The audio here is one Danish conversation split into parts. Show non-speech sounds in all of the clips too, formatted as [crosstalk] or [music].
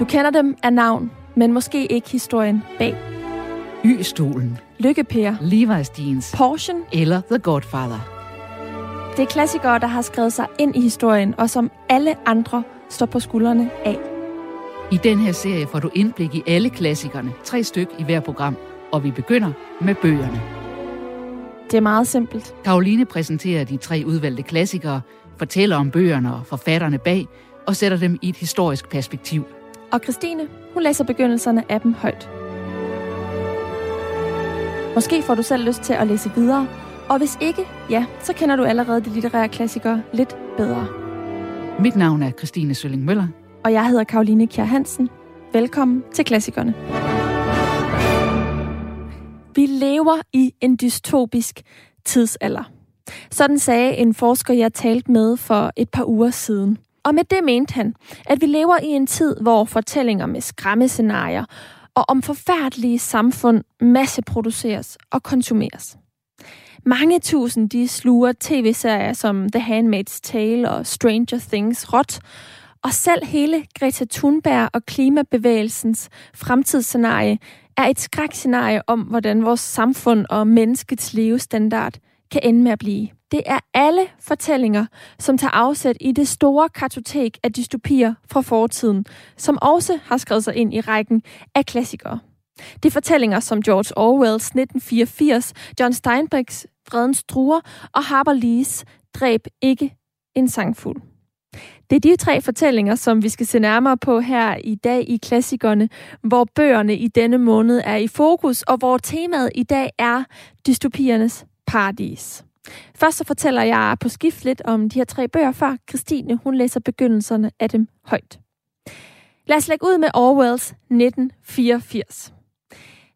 Du kender dem af navn, men måske ikke historien bag. Y-stolen, Lykkepære, Levi's jeans Porsche. eller The Godfather. Det er klassikere, der har skrevet sig ind i historien, og som alle andre står på skuldrene af. I den her serie får du indblik i alle klassikerne, tre styk i hver program, og vi begynder med bøgerne. Det er meget simpelt. Karoline præsenterer de tre udvalgte klassikere, fortæller om bøgerne og forfatterne bag, og sætter dem i et historisk perspektiv. Og Christine, hun læser begyndelserne af dem højt. Måske får du selv lyst til at læse videre, og hvis ikke, ja, så kender du allerede de litterære klassikere lidt bedre. Mit navn er Christine Sølling Møller. Og jeg hedder Karoline Kjær Hansen. Velkommen til Klassikerne. Vi lever i en dystopisk tidsalder. Sådan sagde en forsker, jeg talte med for et par uger siden. Og med det mente han, at vi lever i en tid, hvor fortællinger med skræmmescenarier og om forfærdelige samfund masseproduceres og konsumeres. Mange tusind de sluger tv-serier som The Handmaid's Tale og Stranger Things råt, og selv hele Greta Thunberg og klimabevægelsens fremtidsscenarie er et skrækscenarie om, hvordan vores samfund og menneskets levestandard kan ende med at blive. Det er alle fortællinger, som tager afsæt i det store kartotek af dystopier fra fortiden, som også har skrevet sig ind i rækken af klassikere. Det er fortællinger som George Orwells 1984, John Steinbecks Fredens Druer og Harper Lees Dræb ikke en sangfuld. Det er de tre fortællinger, som vi skal se nærmere på her i dag i Klassikerne, hvor bøgerne i denne måned er i fokus, og hvor temaet i dag er dystopiernes paradis. Først så fortæller jeg på skift lidt om de her tre bøger, før Christine hun læser begyndelserne af dem højt. Lad os lægge ud med Orwells 1984.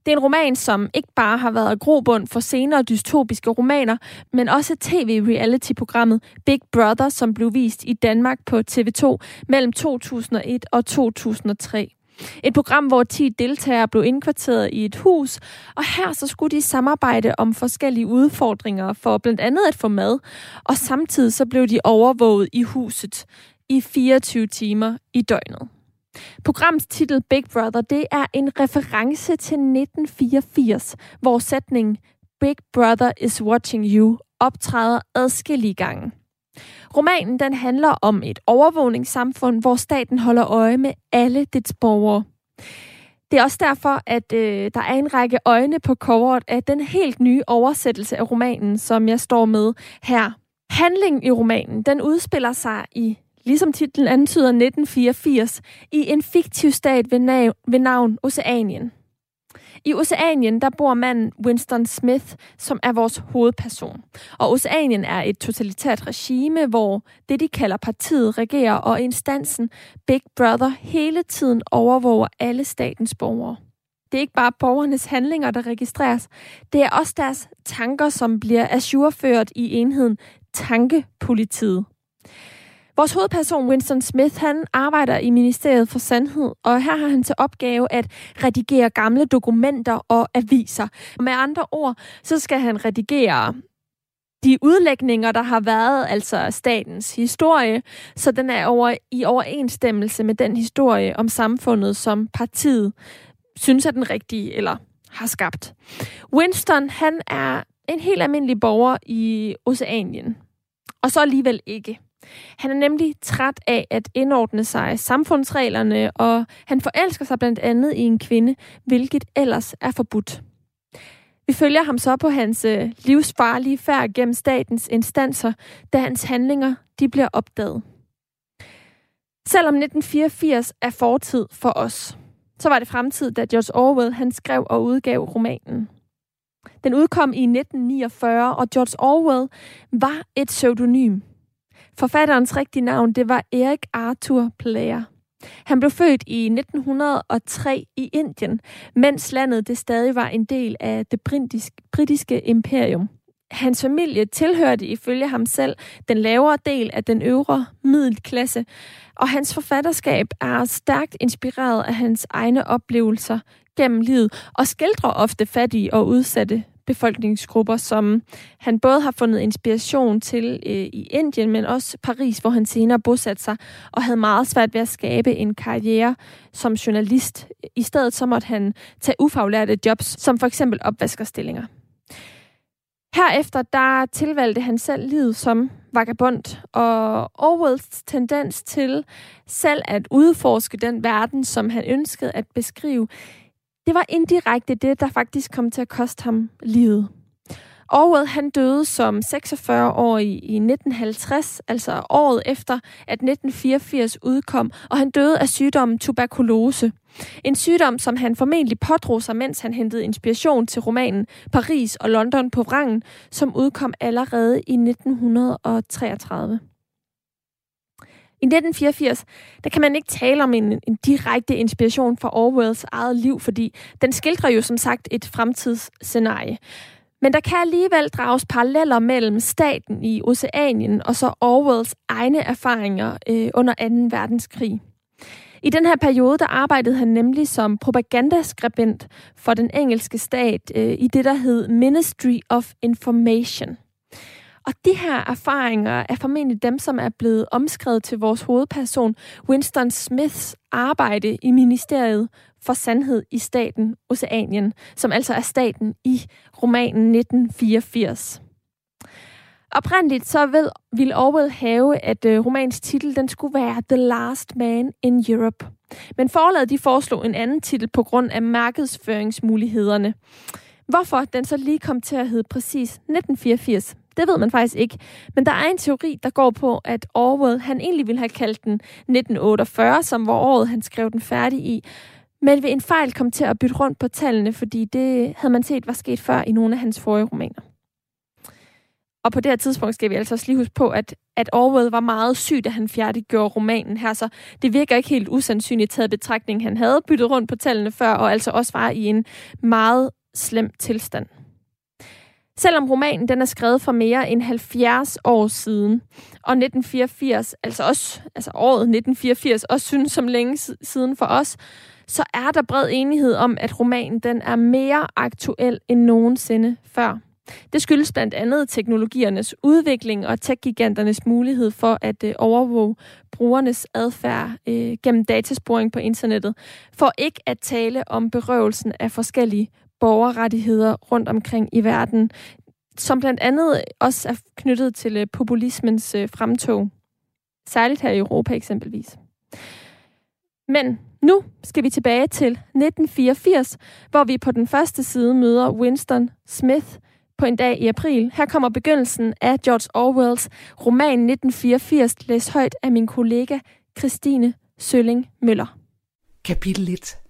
Det er en roman, som ikke bare har været grobund for senere dystopiske romaner, men også tv-reality-programmet Big Brother, som blev vist i Danmark på TV2 mellem 2001 og 2003. Et program, hvor 10 deltagere blev indkvarteret i et hus, og her så skulle de samarbejde om forskellige udfordringer for blandt andet at få mad, og samtidig så blev de overvåget i huset i 24 timer i døgnet. Programs titel Big Brother, det er en reference til 1984, hvor sætningen Big Brother is watching you optræder adskillige gange. Romanen den handler om et overvågningssamfund, hvor staten holder øje med alle dets borgere. Det er også derfor, at øh, der er en række øjne på coveret af den helt nye oversættelse af romanen, som jeg står med her. Handlingen i romanen, den udspiller sig i ligesom titlen antyder 1984, i en fiktiv stat ved, nav- ved navn Oceanien. I Oceanien, der bor manden Winston Smith, som er vores hovedperson. Og Oceanien er et totalitært regime, hvor det, de kalder partiet, regerer, og instansen Big Brother hele tiden overvåger alle statens borgere. Det er ikke bare borgernes handlinger, der registreres. Det er også deres tanker, som bliver ajourført i enheden Tankepolitiet. Vores hovedperson, Winston Smith, han arbejder i Ministeriet for Sandhed, og her har han til opgave at redigere gamle dokumenter og aviser. Med andre ord, så skal han redigere de udlægninger, der har været, altså statens historie, så den er over, i overensstemmelse med den historie om samfundet, som partiet synes er den rigtige eller har skabt. Winston, han er en helt almindelig borger i Oceanien, og så alligevel ikke. Han er nemlig træt af at indordne sig samfundsreglerne, og han forelsker sig blandt andet i en kvinde, hvilket ellers er forbudt. Vi følger ham så på hans øh, livsfarlige færd gennem statens instanser, da hans handlinger de bliver opdaget. Selvom 1984 er fortid for os, så var det fremtid, da George Orwell han skrev og udgav romanen. Den udkom i 1949, og George Orwell var et pseudonym. Forfatterens rigtige navn, det var Erik Arthur Player. Han blev født i 1903 i Indien, mens landet det stadig var en del af det britiske imperium. Hans familie tilhørte ifølge ham selv den lavere del af den øvre middelklasse, og hans forfatterskab er stærkt inspireret af hans egne oplevelser gennem livet og skildrer ofte fattige og udsatte befolkningsgrupper, som han både har fundet inspiration til øh, i Indien, men også Paris, hvor han senere bosatte sig, og havde meget svært ved at skabe en karriere som journalist. I stedet så måtte han tage ufaglærte jobs, som for eksempel opvaskerstillinger. Herefter der tilvalgte han selv livet som vagabond, og Orwells tendens til selv at udforske den verden, som han ønskede at beskrive, det var indirekte det, der faktisk kom til at koste ham livet. Orwell han døde som 46-årig i 1950, altså året efter, at 1984 udkom, og han døde af sygdommen tuberkulose. En sygdom, som han formentlig pådrog sig, mens han hentede inspiration til romanen Paris og London på vrangen, som udkom allerede i 1933. I 1984, der kan man ikke tale om en, en direkte inspiration for Orwells eget liv, fordi den skildrer jo som sagt et fremtidsscenarie. Men der kan alligevel drages paralleller mellem staten i Oceanien og så Orwells egne erfaringer øh, under 2. verdenskrig. I den her periode, der arbejdede han nemlig som propagandaskribent for den engelske stat øh, i det, der hed Ministry of Information. Og de her erfaringer er formentlig dem, som er blevet omskrevet til vores hovedperson, Winston Smiths arbejde i Ministeriet for Sandhed i staten Oceanien, som altså er staten i romanen 1984. Oprindeligt så vil, ville Orwell have, at uh, romans titel den skulle være The Last Man in Europe. Men forlaget de foreslog en anden titel på grund af markedsføringsmulighederne. Hvorfor den så lige kom til at hedde præcis 1984, det ved man faktisk ikke. Men der er en teori, der går på, at Orwell han egentlig ville have kaldt den 1948, som var året, han skrev den færdig i. Men ved en fejl kom til at bytte rundt på tallene, fordi det havde man set var sket før i nogle af hans forrige romaner. Og på det her tidspunkt skal vi altså også lige huske på, at, at Orwell var meget syg, da han færdiggjorde romanen her, så det virker ikke helt usandsynligt taget betragtning. Han havde byttet rundt på tallene før, og altså også var i en meget slem tilstand. Selvom romanen den er skrevet for mere end 70 år siden, og 1984, altså også altså året 1984, også synes som længe siden for os, så er der bred enighed om, at romanen den er mere aktuel end nogensinde før. Det skyldes blandt andet teknologiernes udvikling og tech-giganternes mulighed for at øh, overvåge brugernes adfærd øh, gennem datasporing på internettet, for ikke at tale om berøvelsen af forskellige borgerrettigheder rundt omkring i verden, som blandt andet også er knyttet til øh, populismens øh, fremtog. Særligt her i Europa eksempelvis. Men nu skal vi tilbage til 1984, hvor vi på den første side møder Winston Smith på en dag i april. Her kommer begyndelsen af George Orwells roman 1984, læst højt af min kollega Christine Sølling Møller. Kapitel 1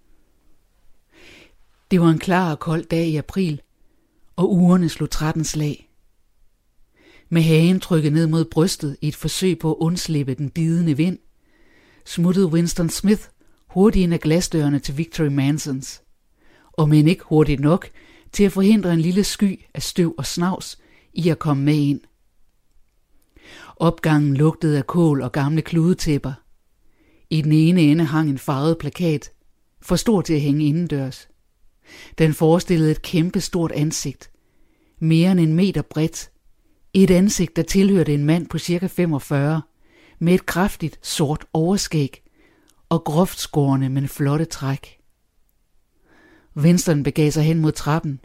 det var en klar og kold dag i april, og ugerne slog 13 slag. Med hagen trykket ned mod brystet i et forsøg på at undslippe den bidende vind, smuttede Winston Smith hurtigt ind af glasdørene til Victory Mansons. Og men ikke hurtigt nok til at forhindre en lille sky af støv og snavs i at komme med ind. Opgangen lugtede af kål og gamle kludetæpper. I den ene ende hang en farvet plakat, for stor til at hænge indendørs. Den forestillede et kæmpe stort ansigt, mere end en meter bredt. Et ansigt, der tilhørte en mand på cirka 45, med et kraftigt sort overskæg og groft skårende, men flotte træk. Winston begav sig hen mod trappen.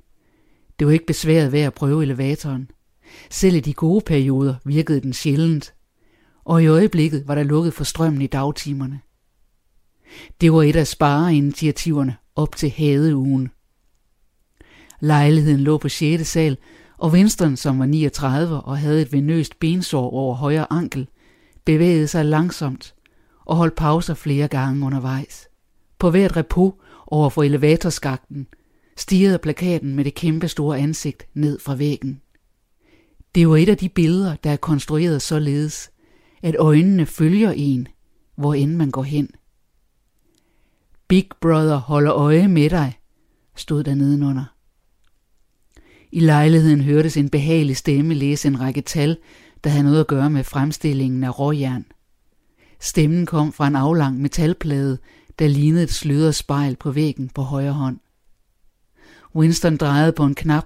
Det var ikke besværet ved at prøve elevatoren. Selv i de gode perioder virkede den sjældent, og i øjeblikket var der lukket for strømmen i dagtimerne. Det var et af spareinitiativerne op til hadeugen. Lejligheden lå på 6. sal, og Winston, som var 39 og havde et venøst bensår over højre ankel, bevægede sig langsomt og holdt pauser flere gange undervejs. På hvert repo over for elevatorskakten stirrede plakaten med det kæmpe store ansigt ned fra væggen. Det var et af de billeder, der er konstrueret således, at øjnene følger en, hvor end man går hen. Big Brother holder øje med dig, stod der nedenunder. I lejligheden hørtes en behagelig stemme læse en række tal, der havde noget at gøre med fremstillingen af råjern. Stemmen kom fra en aflang metalplade, der lignede et sløret spejl på væggen på højre hånd. Winston drejede på en knap,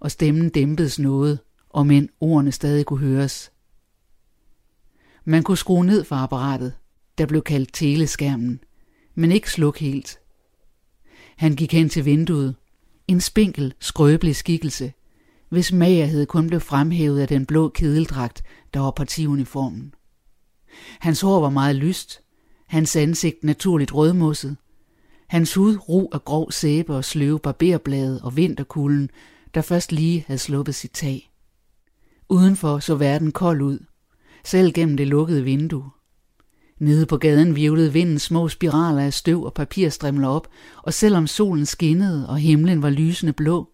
og stemmen dæmpedes noget, og men ordene stadig kunne høres. Man kunne skrue ned for apparatet, der blev kaldt teleskærmen, men ikke slukke helt. Han gik hen til vinduet. En spinkel, skrøbelig skikkelse, hvis magerhed kun blev fremhævet af den blå kedeldragt, der var partiuniformen. Hans hår var meget lyst, hans ansigt naturligt rødmosset, hans hud ro af grov sæbe og sløve barberblade og vinterkulden, der først lige havde sluppet sit tag. Udenfor så verden kold ud, selv gennem det lukkede vindue. Nede på gaden virvlede vinden små spiraler af støv og papirstrimler op, og selvom solen skinnede og himlen var lysende blå,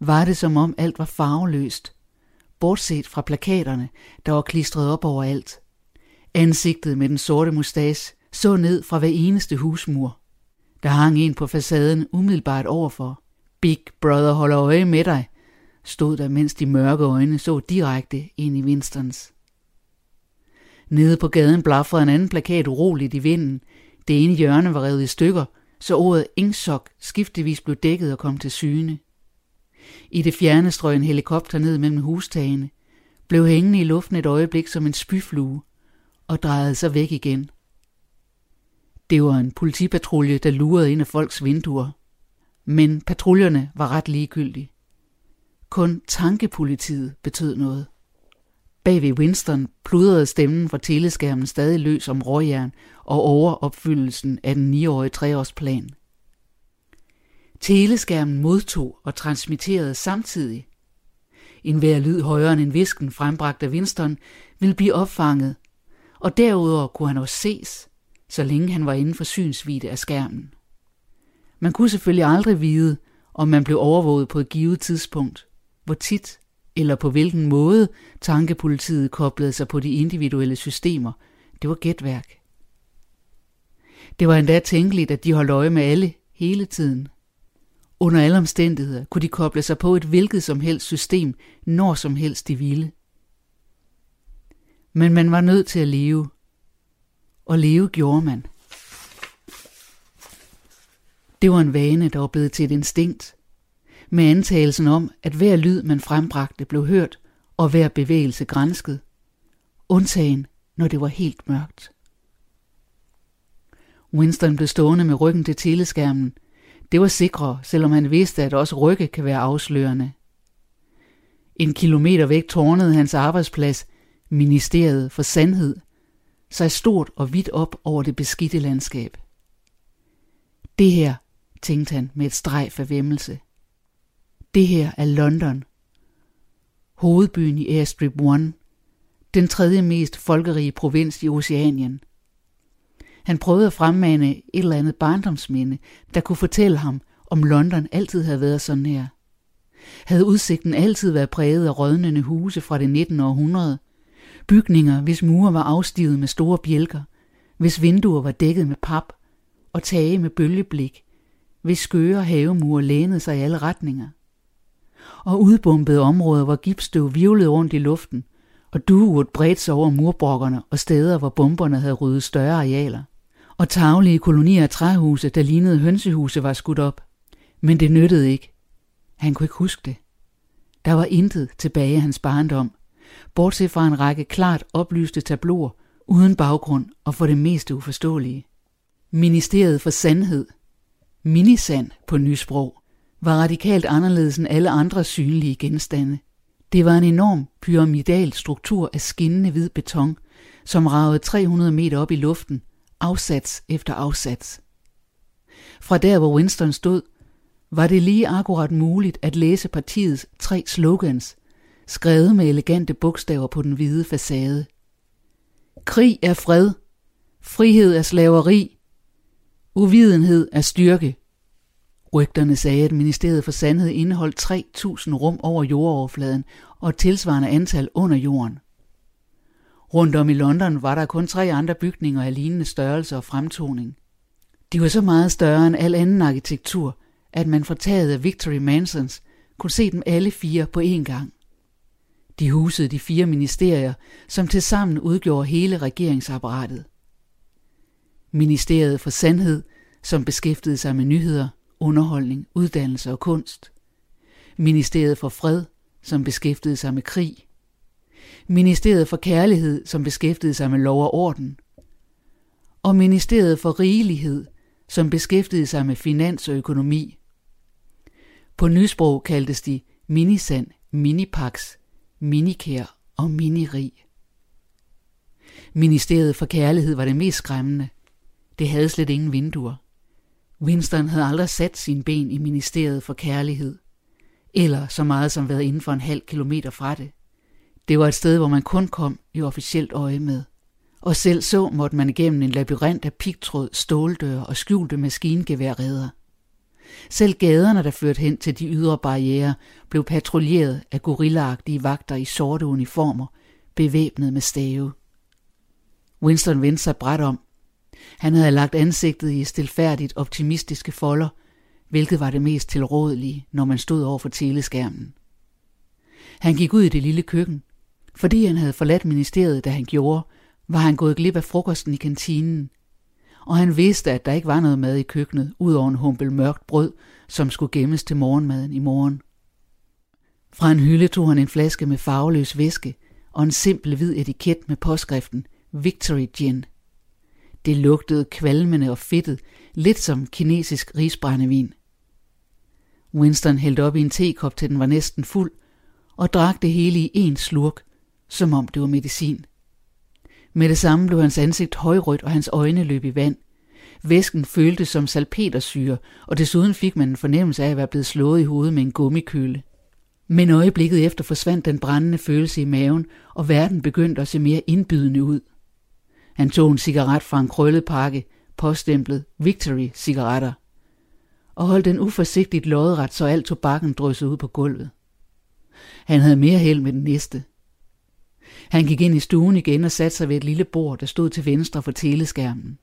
var det som om alt var farveløst, bortset fra plakaterne, der var klistret op overalt. Ansigtet med den sorte mustas så ned fra hver eneste husmur. Der hang en på facaden umiddelbart overfor. Big Brother holder øje med dig, stod der, mens de mørke øjne så direkte ind i Winstons. Nede på gaden blafrede en anden plakat uroligt i vinden. Det ene hjørne var revet i stykker, så ordet Ingsok skiftevis blev dækket og kom til syne. I det fjerne strøg en helikopter ned mellem hustagene, blev hængende i luften et øjeblik som en spyflue og drejede sig væk igen. Det var en politipatrulje, der lurede ind af folks vinduer. Men patruljerne var ret ligegyldige. Kun tankepolitiet betød noget. Bag ved Winston pludrede stemmen fra teleskærmen stadig løs om råjern og overopfyldelsen af den 9-årige treårsplan. Teleskærmen modtog og transmitterede samtidig. En hver lyd højere end en visken frembragt af Winston ville blive opfanget, og derudover kunne han også ses, så længe han var inden for synsvide af skærmen. Man kunne selvfølgelig aldrig vide, om man blev overvåget på et givet tidspunkt, hvor tit eller på hvilken måde tankepolitiet koblede sig på de individuelle systemer. Det var gætværk. Det var endda tænkeligt, at de holdt øje med alle hele tiden. Under alle omstændigheder kunne de koble sig på et hvilket som helst system, når som helst de ville. Men man var nødt til at leve. Og leve gjorde man. Det var en vane, der var blevet til et instinkt, med antagelsen om, at hver lyd, man frembragte, blev hørt, og hver bevægelse grænsket, undtagen når det var helt mørkt. Winston blev stående med ryggen til teleskærmen. Det var sikrere, selvom han vidste, at også rygge kan være afslørende. En kilometer væk tårnede hans arbejdsplads, Ministeriet for Sandhed, sig stort og vidt op over det beskidte landskab. Det her, tænkte han med et streg af vemmelse. Det her er London. Hovedbyen i Airstrip 1. Den tredje mest folkerige provins i Oceanien. Han prøvede at fremmane et eller andet barndomsminde, der kunne fortælle ham, om London altid havde været sådan her. Havde udsigten altid været præget af rådnende huse fra det 19. århundrede? Bygninger, hvis mure var afstivet med store bjælker, hvis vinduer var dækket med pap, og tage med bølgeblik, hvis skøre havemure lænede sig i alle retninger og udbombede områder, hvor gipsstøv virvlede rundt i luften, og duet bredte sig over murbrokkerne og steder, hvor bomberne havde ryddet større arealer. Og taglige kolonier af træhuse, der lignede hønsehuse, var skudt op. Men det nyttede ikke. Han kunne ikke huske det. Der var intet tilbage af hans barndom, bortset fra en række klart oplyste tabloer, uden baggrund og for det meste uforståelige. Ministeriet for Sandhed, minisand på nysprog, var radikalt anderledes end alle andre synlige genstande. Det var en enorm pyramidal struktur af skinnende hvid beton, som ragede 300 meter op i luften, afsats efter afsats. Fra der, hvor Winston stod, var det lige akkurat muligt at læse partiets tre slogans, skrevet med elegante bogstaver på den hvide facade. Krig er fred, frihed er slaveri, uvidenhed er styrke. Rygterne sagde, at Ministeriet for Sandhed indeholdt 3.000 rum over jordoverfladen og et tilsvarende antal under jorden. Rundt om i London var der kun tre andre bygninger af lignende størrelse og fremtoning. De var så meget større end al anden arkitektur, at man fra taget af Victory Mansons kunne se dem alle fire på én gang. De husede de fire ministerier, som tilsammen udgjorde hele regeringsapparatet. Ministeriet for Sandhed, som beskæftigede sig med nyheder, underholdning, uddannelse og kunst. Ministeriet for Fred, som beskæftigede sig med krig, Ministeriet for Kærlighed, som beskæftigede sig med lov og orden, og Ministeriet for Rigelighed, som beskæftigede sig med finans og økonomi. På nysprog kaldtes de Minisand, Minipax, Minikær og Minirig. Ministeriet for Kærlighed var det mest skræmmende. Det havde slet ingen vinduer. Winston havde aldrig sat sin ben i Ministeriet for Kærlighed, eller så meget som været inden for en halv kilometer fra det. Det var et sted, hvor man kun kom i officielt øje med. Og selv så måtte man igennem en labyrint af pigtråd, ståldøre og skjulte maskingeværredder. Selv gaderne, der førte hen til de ydre barriere, blev patruljeret af gorillaagtige vagter i sorte uniformer, bevæbnet med stave. Winston vendte sig bræt om. Han havde lagt ansigtet i stilfærdigt optimistiske folder, hvilket var det mest tilrådelige, når man stod over for teleskærmen. Han gik ud i det lille køkken. Fordi han havde forladt ministeriet, da han gjorde, var han gået glip af frokosten i kantinen. Og han vidste, at der ikke var noget mad i køkkenet, udover en humpel mørkt brød, som skulle gemmes til morgenmaden i morgen. Fra en hylde tog han en flaske med farveløs væske og en simpel hvid etiket med påskriften Victory Gin. Det lugtede kvalmende og fedtet, lidt som kinesisk risbrændevin. Winston hældte op i en tekop til den var næsten fuld, og drak det hele i en slurk, som om det var medicin. Med det samme blev hans ansigt højrødt, og hans øjne løb i vand. Væsken føltes som salpetersyre, og desuden fik man en fornemmelse af at være blevet slået i hovedet med en gummikøle. Men øjeblikket efter forsvandt den brændende følelse i maven, og verden begyndte at se mere indbydende ud. Han tog en cigaret fra en krøllet pakke, påstemplet Victory cigaretter, og holdt den uforsigtigt lodret, så alt tobakken dryssede ud på gulvet. Han havde mere held med den næste. Han gik ind i stuen igen og satte sig ved et lille bord, der stod til venstre for teleskærmen.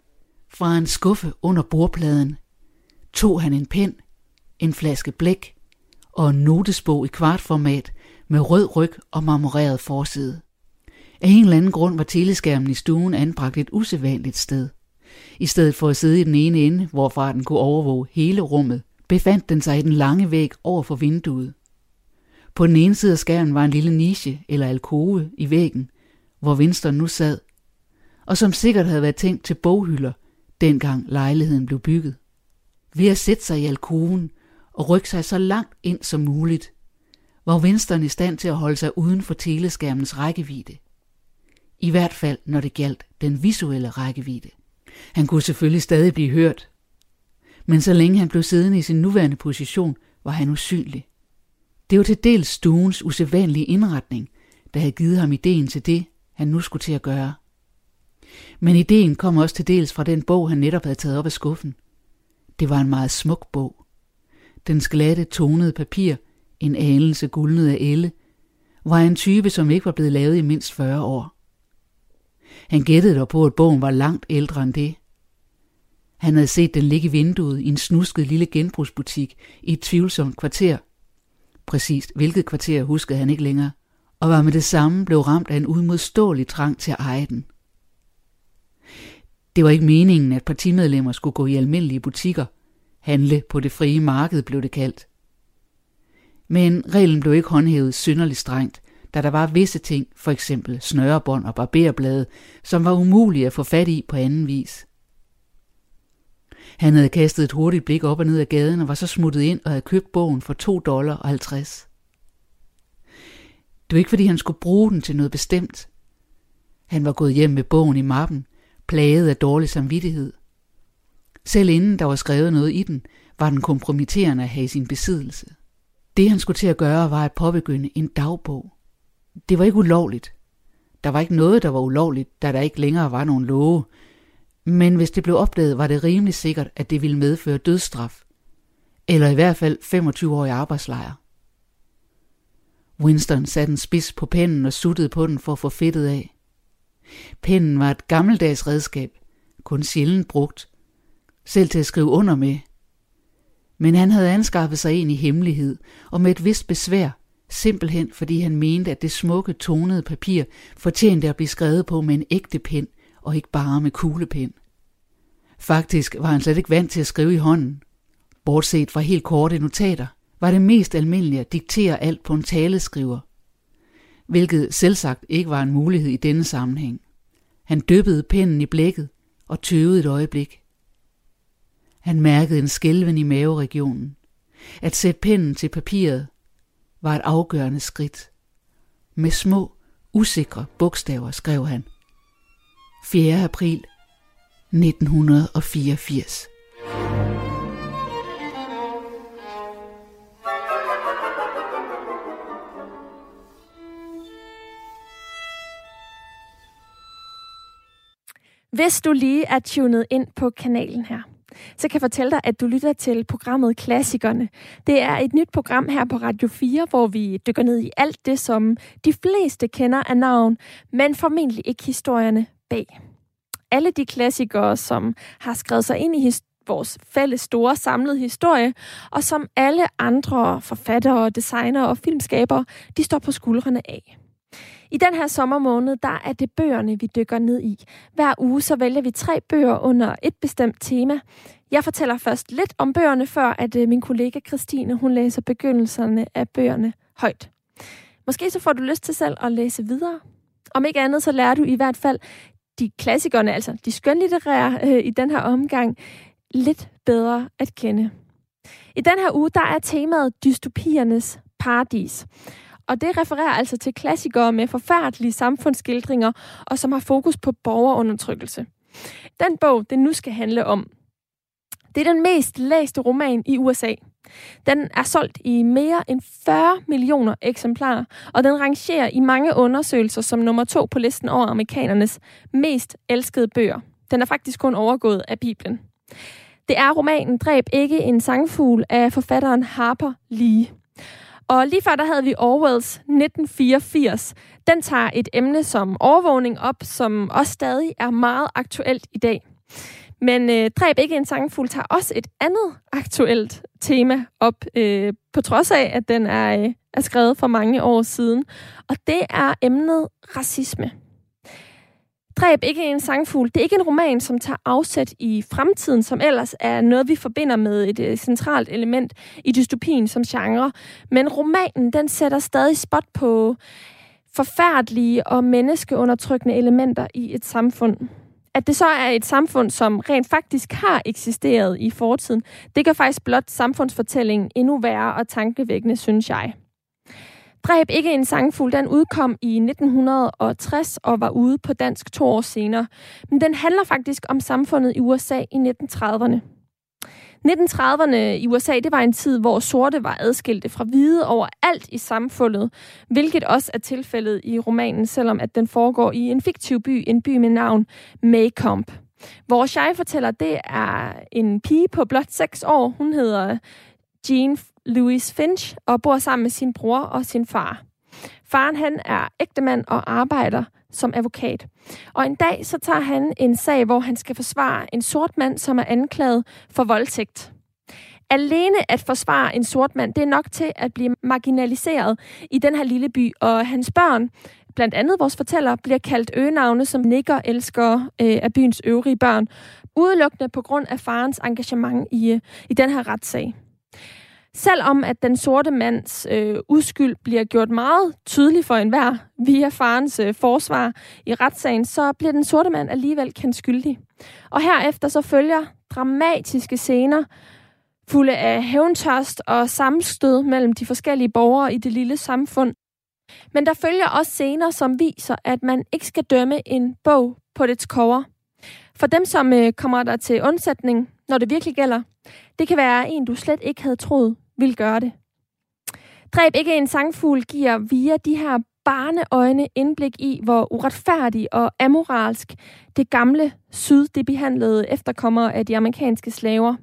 Fra en skuffe under bordpladen tog han en pen, en flaske blæk og en notesbog i kvartformat med rød ryg og marmoreret forside. Af en eller anden grund var teleskærmen i stuen anbragt et usædvanligt sted. I stedet for at sidde i den ene ende, hvorfra den kunne overvåge hele rummet, befandt den sig i den lange væg over for vinduet. På den ene side af skærmen var en lille niche eller alkove i væggen, hvor Winston nu sad, og som sikkert havde været tænkt til boghylder, dengang lejligheden blev bygget. Ved at sætte sig i alkoven og rykke sig så langt ind som muligt, var Winston i stand til at holde sig uden for teleskærmens rækkevidde. I hvert fald, når det galt den visuelle rækkevidde. Han kunne selvfølgelig stadig blive hørt, men så længe han blev siddende i sin nuværende position, var han usynlig. Det var til dels stuens usædvanlige indretning, der havde givet ham ideen til det, han nu skulle til at gøre. Men ideen kom også til dels fra den bog, han netop havde taget op af skuffen. Det var en meget smuk bog. Den glatte, tonede papir, en anelse guldnet af elle, var en type, som ikke var blevet lavet i mindst 40 år. Han gættede dog på, at bogen var langt ældre end det. Han havde set den ligge i vinduet i en snusket lille genbrugsbutik i et tvivlsomt kvarter. Præcist hvilket kvarter huskede han ikke længere, og var med det samme blev ramt af en udmodståelig trang til at eje den. Det var ikke meningen, at partimedlemmer skulle gå i almindelige butikker. Handle på det frie marked blev det kaldt. Men reglen blev ikke håndhævet synderligt strengt, da der var visse ting, for eksempel snørebånd og barberblade, som var umulige at få fat i på anden vis. Han havde kastet et hurtigt blik op og ned ad gaden og var så smuttet ind og havde købt bogen for 2 dollar og 50. Det var ikke fordi han skulle bruge den til noget bestemt. Han var gået hjem med bogen i mappen, plaget af dårlig samvittighed. Selv inden der var skrevet noget i den, var den kompromitterende at have i sin besiddelse. Det han skulle til at gøre var at påbegynde en dagbog. Det var ikke ulovligt. Der var ikke noget, der var ulovligt, da der ikke længere var nogen love. Men hvis det blev opdaget, var det rimelig sikkert, at det ville medføre dødsstraf. Eller i hvert fald 25 år i arbejdslejr. Winston satte en spids på pennen og suttede på den for at få fedtet af. Pennen var et gammeldags redskab, kun sjældent brugt, selv til at skrive under med. Men han havde anskaffet sig en i hemmelighed, og med et vist besvær, simpelthen fordi han mente, at det smukke tonede papir fortjente at blive skrevet på med en ægte pen og ikke bare med kuglepen. Faktisk var han slet ikke vant til at skrive i hånden, bortset fra helt korte notater, var det mest almindelige at diktere alt på en taleskriver, hvilket selvsagt ikke var en mulighed i denne sammenhæng. Han dyppede pennen i blækket og tøvede et øjeblik. Han mærkede en skælven i maveregionen. At sætte pennen til papiret var et afgørende skridt. Med små, usikre bogstaver skrev han. 4. april 1984. Hvis du lige er tunet ind på kanalen her, så kan jeg fortælle dig, at du lytter til programmet Klassikerne. Det er et nyt program her på Radio 4, hvor vi dykker ned i alt det, som de fleste kender af navn, men formentlig ikke historierne bag. Alle de klassikere, som har skrevet sig ind i vores fælles store samlede historie, og som alle andre forfattere, designere og filmskabere, de står på skuldrene af. I den her sommermåned, der er det bøgerne, vi dykker ned i. Hver uge så vælger vi tre bøger under et bestemt tema. Jeg fortæller først lidt om bøgerne, før at øh, min kollega Christine, hun læser begyndelserne af bøgerne højt. Måske så får du lyst til selv at læse videre. Om ikke andet, så lærer du i hvert fald de klassikerne, altså de skønlitterære øh, i den her omgang, lidt bedre at kende. I den her uge, der er temaet dystopiernes paradis. Og det refererer altså til klassikere med forfærdelige samfundsskildringer, og som har fokus på borgerundertrykkelse. Den bog, det nu skal handle om, det er den mest læste roman i USA. Den er solgt i mere end 40 millioner eksemplarer, og den rangerer i mange undersøgelser som nummer to på listen over amerikanernes mest elskede bøger. Den er faktisk kun overgået af Bibelen. Det er romanen Dræb ikke en sangfugl af forfatteren Harper Lee. Og lige før der havde vi Orwells 1984. Den tager et emne som overvågning op, som også stadig er meget aktuelt i dag. Men øh, Dræb ikke en sangfugl tager også et andet aktuelt tema op, øh, på trods af, at den er, øh, er skrevet for mange år siden. Og det er emnet racisme. Dræb ikke en sangfugl. Det er ikke en roman, som tager afsæt i fremtiden, som ellers er noget, vi forbinder med et øh, centralt element i dystopien som genre. Men romanen, den sætter stadig spot på forfærdelige og menneskeundertrykkende elementer i et samfund. At det så er et samfund, som rent faktisk har eksisteret i fortiden, det gør faktisk blot samfundsfortællingen endnu værre og tankevækkende, synes jeg. Dræb ikke en sangfugl, den udkom i 1960 og var ude på dansk to år senere. Men den handler faktisk om samfundet i USA i 1930'erne. 1930'erne i USA, det var en tid, hvor sorte var adskilte fra hvide overalt i samfundet, hvilket også er tilfældet i romanen, selvom at den foregår i en fiktiv by, en by med navn Maycomb. Vores jeg fortæller, det er en pige på blot 6 år. Hun hedder Jean Louis Finch og bor sammen med sin bror og sin far. Faren han er ægtemand og arbejder som advokat. Og en dag så tager han en sag, hvor han skal forsvare en sort mand, som er anklaget for voldtægt. Alene at forsvare en sort mand, det er nok til at blive marginaliseret i den her lille by, og hans børn, blandt andet vores fortæller, bliver kaldt øgenavne som nikker elsker øh, af byens øvrige børn, udelukkende på grund af farens engagement i, øh, i den her retssag. Selvom at den sorte mands øh, uskyld bliver gjort meget tydelig for enhver via farens øh, forsvar i retssagen, så bliver den sorte mand alligevel kendt skyldig. Og herefter så følger dramatiske scener, fulde af hævntørst og sammenstød mellem de forskellige borgere i det lille samfund. Men der følger også scener, som viser, at man ikke skal dømme en bog på dets cover. For dem, som øh, kommer der til undsætning, når det virkelig gælder, det kan være en, du slet ikke havde troet ville gøre det. Dræb ikke en sangfugl giver via de her barneøjne indblik i, hvor uretfærdig og amoralsk det gamle syd det behandlede efterkommere af de amerikanske slaver.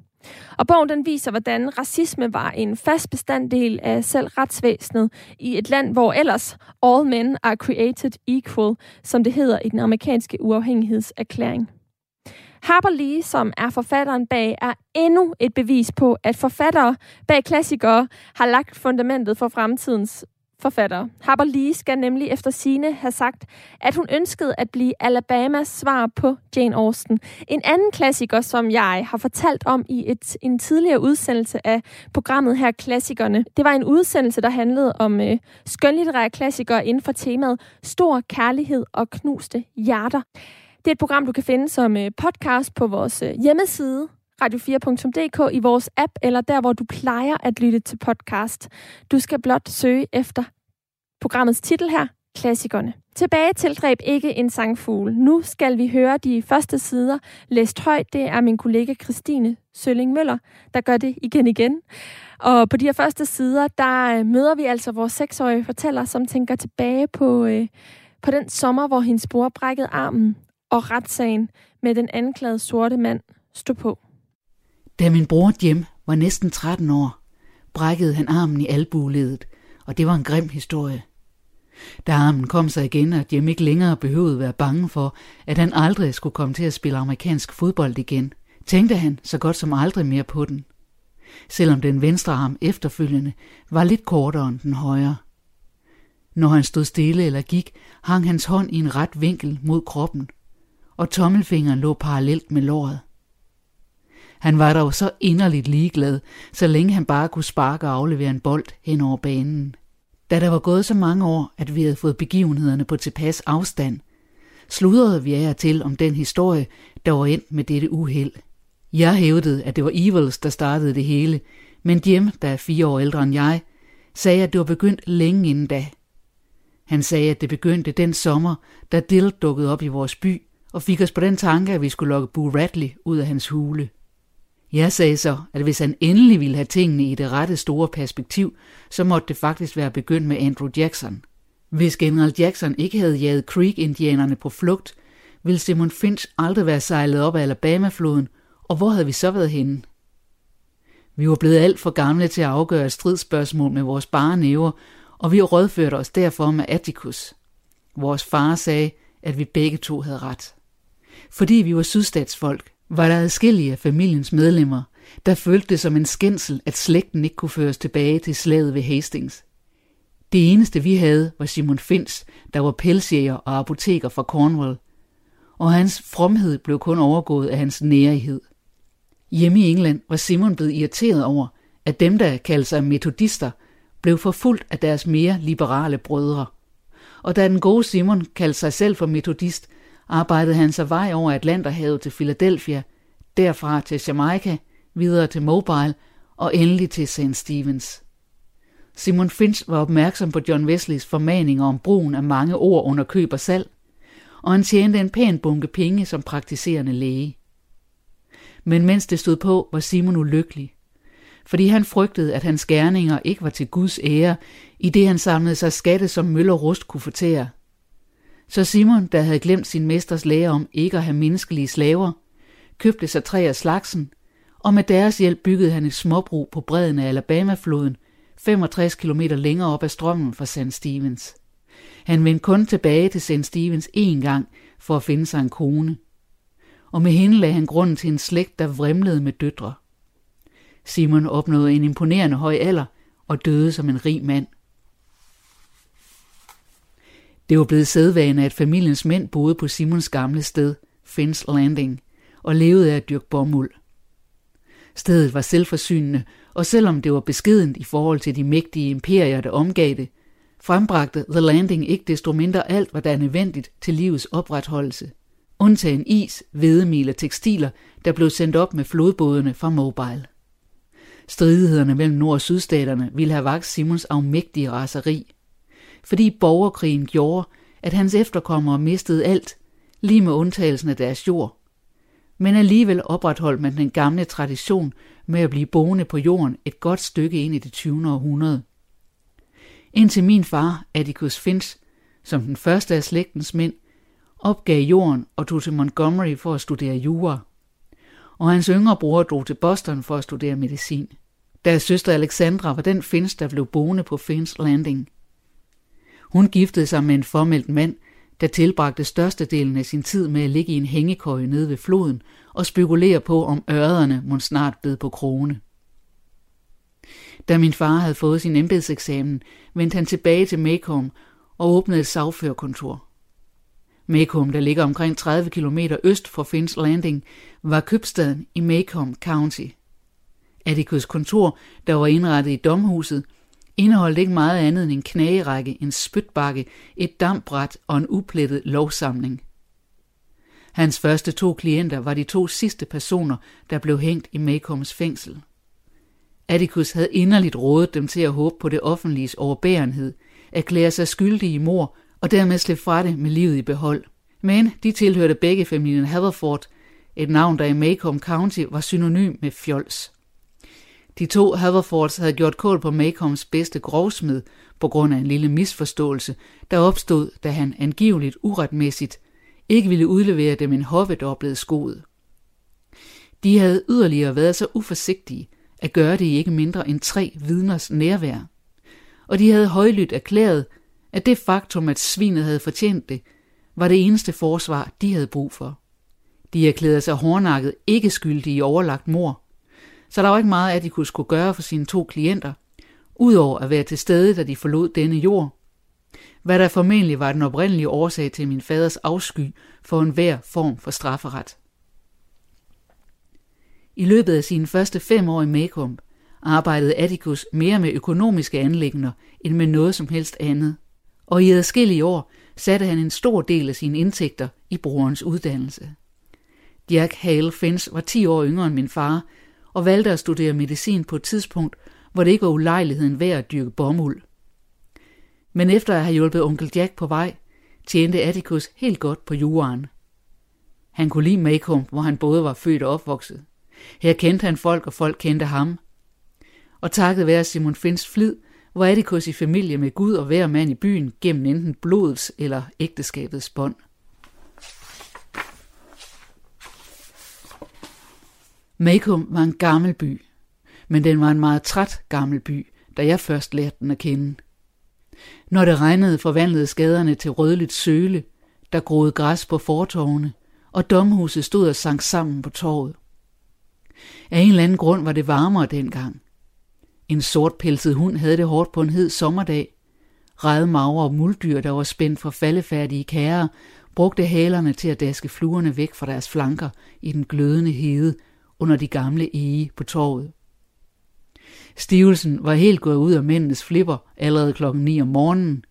Og bogen den viser, hvordan racisme var en fast bestanddel af selv retsvæsenet i et land, hvor ellers all men are created equal, som det hedder i den amerikanske uafhængighedserklæring. Harper Lee, som er forfatteren bag, er endnu et bevis på, at forfattere bag klassikere har lagt fundamentet for fremtidens forfatter. Harper Lee skal nemlig efter sine have sagt, at hun ønskede at blive Alabamas svar på Jane Austen. En anden klassiker, som jeg har fortalt om i et, en tidligere udsendelse af programmet her, Klassikerne. Det var en udsendelse, der handlede om øh, skønlitterære klassikere inden for temaet Stor kærlighed og knuste hjerter. Det er et program, du kan finde som øh, podcast på vores øh, hjemmeside, radio4.dk, i vores app, eller der, hvor du plejer at lytte til podcast. Du skal blot søge efter programmets titel her, Klassikerne. Tilbage til Dræb ikke en sangfugl. Nu skal vi høre de første sider læst højt. Det er min kollega Christine Sølling Møller, der gør det igen igen. Og på de her første sider, der øh, møder vi altså vores seksårige fortæller, som tænker tilbage på, øh, på den sommer, hvor hendes bror brækkede armen, og retssagen med den anklagede sorte mand stod på. Da min bror Jim var næsten 13 år, brækkede han armen i albueledet, og det var en grim historie. Da armen kom sig igen, og Jim ikke længere behøvede være bange for, at han aldrig skulle komme til at spille amerikansk fodbold igen, tænkte han så godt som aldrig mere på den. Selvom den venstre arm efterfølgende var lidt kortere end den højre. Når han stod stille eller gik, hang hans hånd i en ret vinkel mod kroppen, og tommelfingeren lå parallelt med låret. Han var dog så inderligt ligeglad, så længe han bare kunne sparke og aflevere en bold hen over banen. Da der var gået så mange år, at vi havde fået begivenhederne på tilpas afstand, sludrede vi af til om den historie, der var endt med dette uheld. Jeg hævdede, at det var Evils, der startede det hele, men Jim, der er fire år ældre end jeg, sagde, at det var begyndt længe inden da. Han sagde, at det begyndte den sommer, da Dill dukkede op i vores by, og fik os på den tanke, at vi skulle lokke Boo Radley ud af hans hule. Jeg sagde så, at hvis han endelig ville have tingene i det rette store perspektiv, så måtte det faktisk være begyndt med Andrew Jackson. Hvis General Jackson ikke havde jaget Creek-indianerne på flugt, ville Simon Finch aldrig være sejlet op af Alabama-floden, og hvor havde vi så været henne? Vi var blevet alt for gamle til at afgøre stridsspørgsmål med vores bare næver, og vi rådførte os derfor med Atticus. Vores far sagde, at vi begge to havde ret. Fordi vi var sydstatsfolk, var der adskillige af familiens medlemmer, der følte det som en skændsel, at slægten ikke kunne føres tilbage til slaget ved Hastings. Det eneste vi havde var Simon Finch, der var pelsjæger og apoteker fra Cornwall, og hans fromhed blev kun overgået af hans nærighed. Hjemme i England var Simon blevet irriteret over, at dem, der kaldte sig metodister, blev forfulgt af deres mere liberale brødre. Og da den gode Simon kaldte sig selv for metodist, arbejdede han sig vej over Atlanterhavet til Philadelphia, derfra til Jamaica, videre til Mobile og endelig til St. Stevens. Simon Finch var opmærksom på John Wesleys formaninger om brugen af mange ord under køb og salg, og han tjente en pæn bunke penge som praktiserende læge. Men mens det stod på, var Simon ulykkelig, fordi han frygtede, at hans gerninger ikke var til Guds ære, i det han samlede sig skatte, som møller rust kunne fortære. Så Simon, der havde glemt sin mesters lære om ikke at have menneskelige slaver, købte sig tre af slagsen, og med deres hjælp byggede han et småbrug på bredden af Alabama-floden, 65 km længere op ad strømmen fra St. Stevens. Han vendte kun tilbage til St. Stevens én gang for at finde sig en kone. Og med hende lagde han grunden til en slægt, der vrimlede med døtre. Simon opnåede en imponerende høj alder og døde som en rig mand. Det var blevet sædvane, at familiens mænd boede på Simons gamle sted, Finns Landing, og levede af at dyrke bomuld. Stedet var selvforsynende, og selvom det var beskedent i forhold til de mægtige imperier, der omgav det, frembragte The Landing ikke desto mindre alt, hvad der er nødvendigt til livets opretholdelse. Undtagen is, hvedemel og tekstiler, der blev sendt op med flodbådene fra Mobile. Stridighederne mellem nord- og sydstaterne ville have vagt Simons afmægtige raseri, fordi borgerkrigen gjorde, at hans efterkommere mistede alt, lige med undtagelsen af deres jord. Men alligevel opretholdt man den gamle tradition med at blive boende på jorden et godt stykke ind i det 20. århundrede. Indtil min far, Atticus Finch, som den første af slægtens mænd, opgav jorden og tog til Montgomery for at studere jura. Og hans yngre bror drog til Boston for at studere medicin. Deres søster Alexandra var den finsk, der blev boende på Finch Landing. Hun giftede sig med en formelt mand, der tilbragte størstedelen af sin tid med at ligge i en hængekøje nede ved floden og spekulere på, om ørrederne må snart bed på krone. Da min far havde fået sin embedseksamen, vendte han tilbage til Mekom og åbnede et sagførerkontor. Mekom, der ligger omkring 30 km øst for Finns Landing, var købstaden i Mekom County. Atticus kontor, der var indrettet i domhuset, indeholdt ikke meget andet end en knagerække, en spytbakke, et dampbræt og en uplettet lovsamling. Hans første to klienter var de to sidste personer, der blev hængt i Maycombs fængsel. Atticus havde inderligt rådet dem til at håbe på det offentliges overbærenhed, erklære sig skyldige i mor og dermed slippe fra det med livet i behold. Men de tilhørte begge familien Haverford, et navn, der i Maycomb County var synonym med fjols. De to Haverfords havde gjort kål på Macombs bedste grovsmed på grund af en lille misforståelse, der opstod, da han angiveligt uretmæssigt ikke ville udlevere dem en hovedoplevet skod. De havde yderligere været så uforsigtige at gøre det i ikke mindre end tre vidners nærvær. Og de havde højlydt erklæret, at det faktum, at svinet havde fortjent det, var det eneste forsvar, de havde brug for. De erklærede sig hårdnakket ikke skyldige i overlagt mor, så der var ikke meget, at de kunne skulle gøre for sine to klienter, udover at være til stede, da de forlod denne jord. Hvad der formentlig var den oprindelige årsag til min faders afsky for enhver form for strafferet. I løbet af sine første fem år i Macomb arbejdede Atticus mere med økonomiske anlægner end med noget som helst andet, og i adskillige år satte han en stor del af sine indtægter i brorens uddannelse. Jack Hale Fins var 10 år yngre end min far, og valgte at studere medicin på et tidspunkt, hvor det ikke var ulejligheden værd at dyrke bomuld. Men efter at have hjulpet onkel Jack på vej, tjente Atticus helt godt på juraen. Han kunne lide Macomb, hvor han både var født og opvokset. Her kendte han folk, og folk kendte ham. Og takket være Simon Fins flid, var Atticus i familie med Gud og hver mand i byen gennem enten blodets eller ægteskabets bånd. Macomb var en gammel by, men den var en meget træt gammel by, da jeg først lærte den at kende. Når det regnede, forvandlede skaderne til rødligt søle, der groede græs på fortovene, og domhuset stod og sank sammen på torvet. Af en eller anden grund var det varmere dengang. En sortpelset hund havde det hårdt på en hed sommerdag. Rede magre og muldyr, der var spændt for faldefærdige kærer, brugte halerne til at daske fluerne væk fra deres flanker i den glødende hede under de gamle ege på torvet. Stivelsen var helt gået ud af mændenes flipper allerede klokken 9 om morgenen.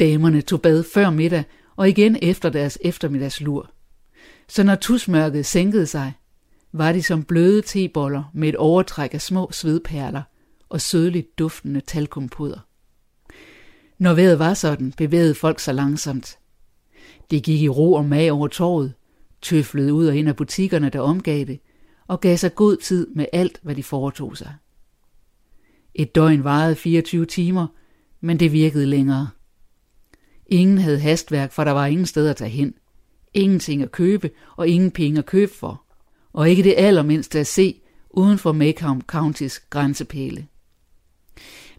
Damerne tog bad før middag og igen efter deres eftermiddagslur. Så når tusmørket sænkede sig, var de som bløde teboller med et overtræk af små svedperler og sødligt duftende talkumpuder. Når vejret var sådan, bevægede folk sig langsomt. De gik i ro og mag over torvet, tøflede ud og ind af butikkerne, der omgav det, og gav sig god tid med alt, hvad de foretog sig. Et døgn varede 24 timer, men det virkede længere. Ingen havde hastværk, for der var ingen sted at tage hen. Ingenting at købe, og ingen penge at købe for. Og ikke det allermindste at se uden for Macomb Countys grænsepæle.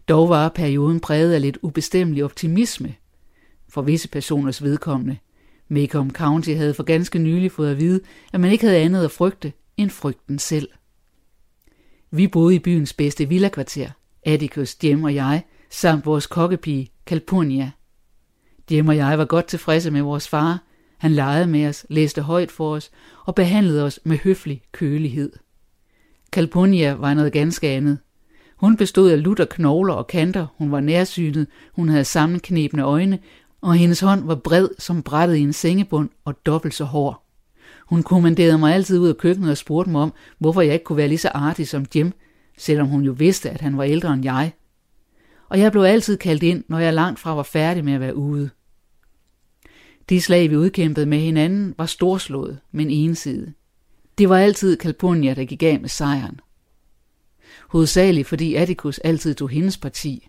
Dog var perioden præget af lidt ubestemmelig optimisme for visse personers vedkommende. Macomb County havde for ganske nylig fået at vide, at man ikke havde andet at frygte end frygten selv. Vi boede i byens bedste villakvarter, Atticus, Jem og jeg, samt vores kokkepige, Calpurnia. Jem og jeg var godt tilfredse med vores far. Han legede med os, læste højt for os og behandlede os med høflig kølighed. Calpurnia var noget ganske andet. Hun bestod af lutter knogler og kanter, hun var nærsynet, hun havde sammenknebne øjne, og hendes hånd var bred som brættet i en sengebund og dobbelt så hård. Hun kommanderede mig altid ud af køkkenet og spurgte mig om, hvorfor jeg ikke kunne være lige så artig som Jim, selvom hun jo vidste, at han var ældre end jeg. Og jeg blev altid kaldt ind, når jeg langt fra var færdig med at være ude. De slag, vi udkæmpede med hinanden, var storslået, men ensidige. Det var altid Kalpunia, der gik af med sejren. Hovedsageligt fordi Atticus altid tog hendes parti.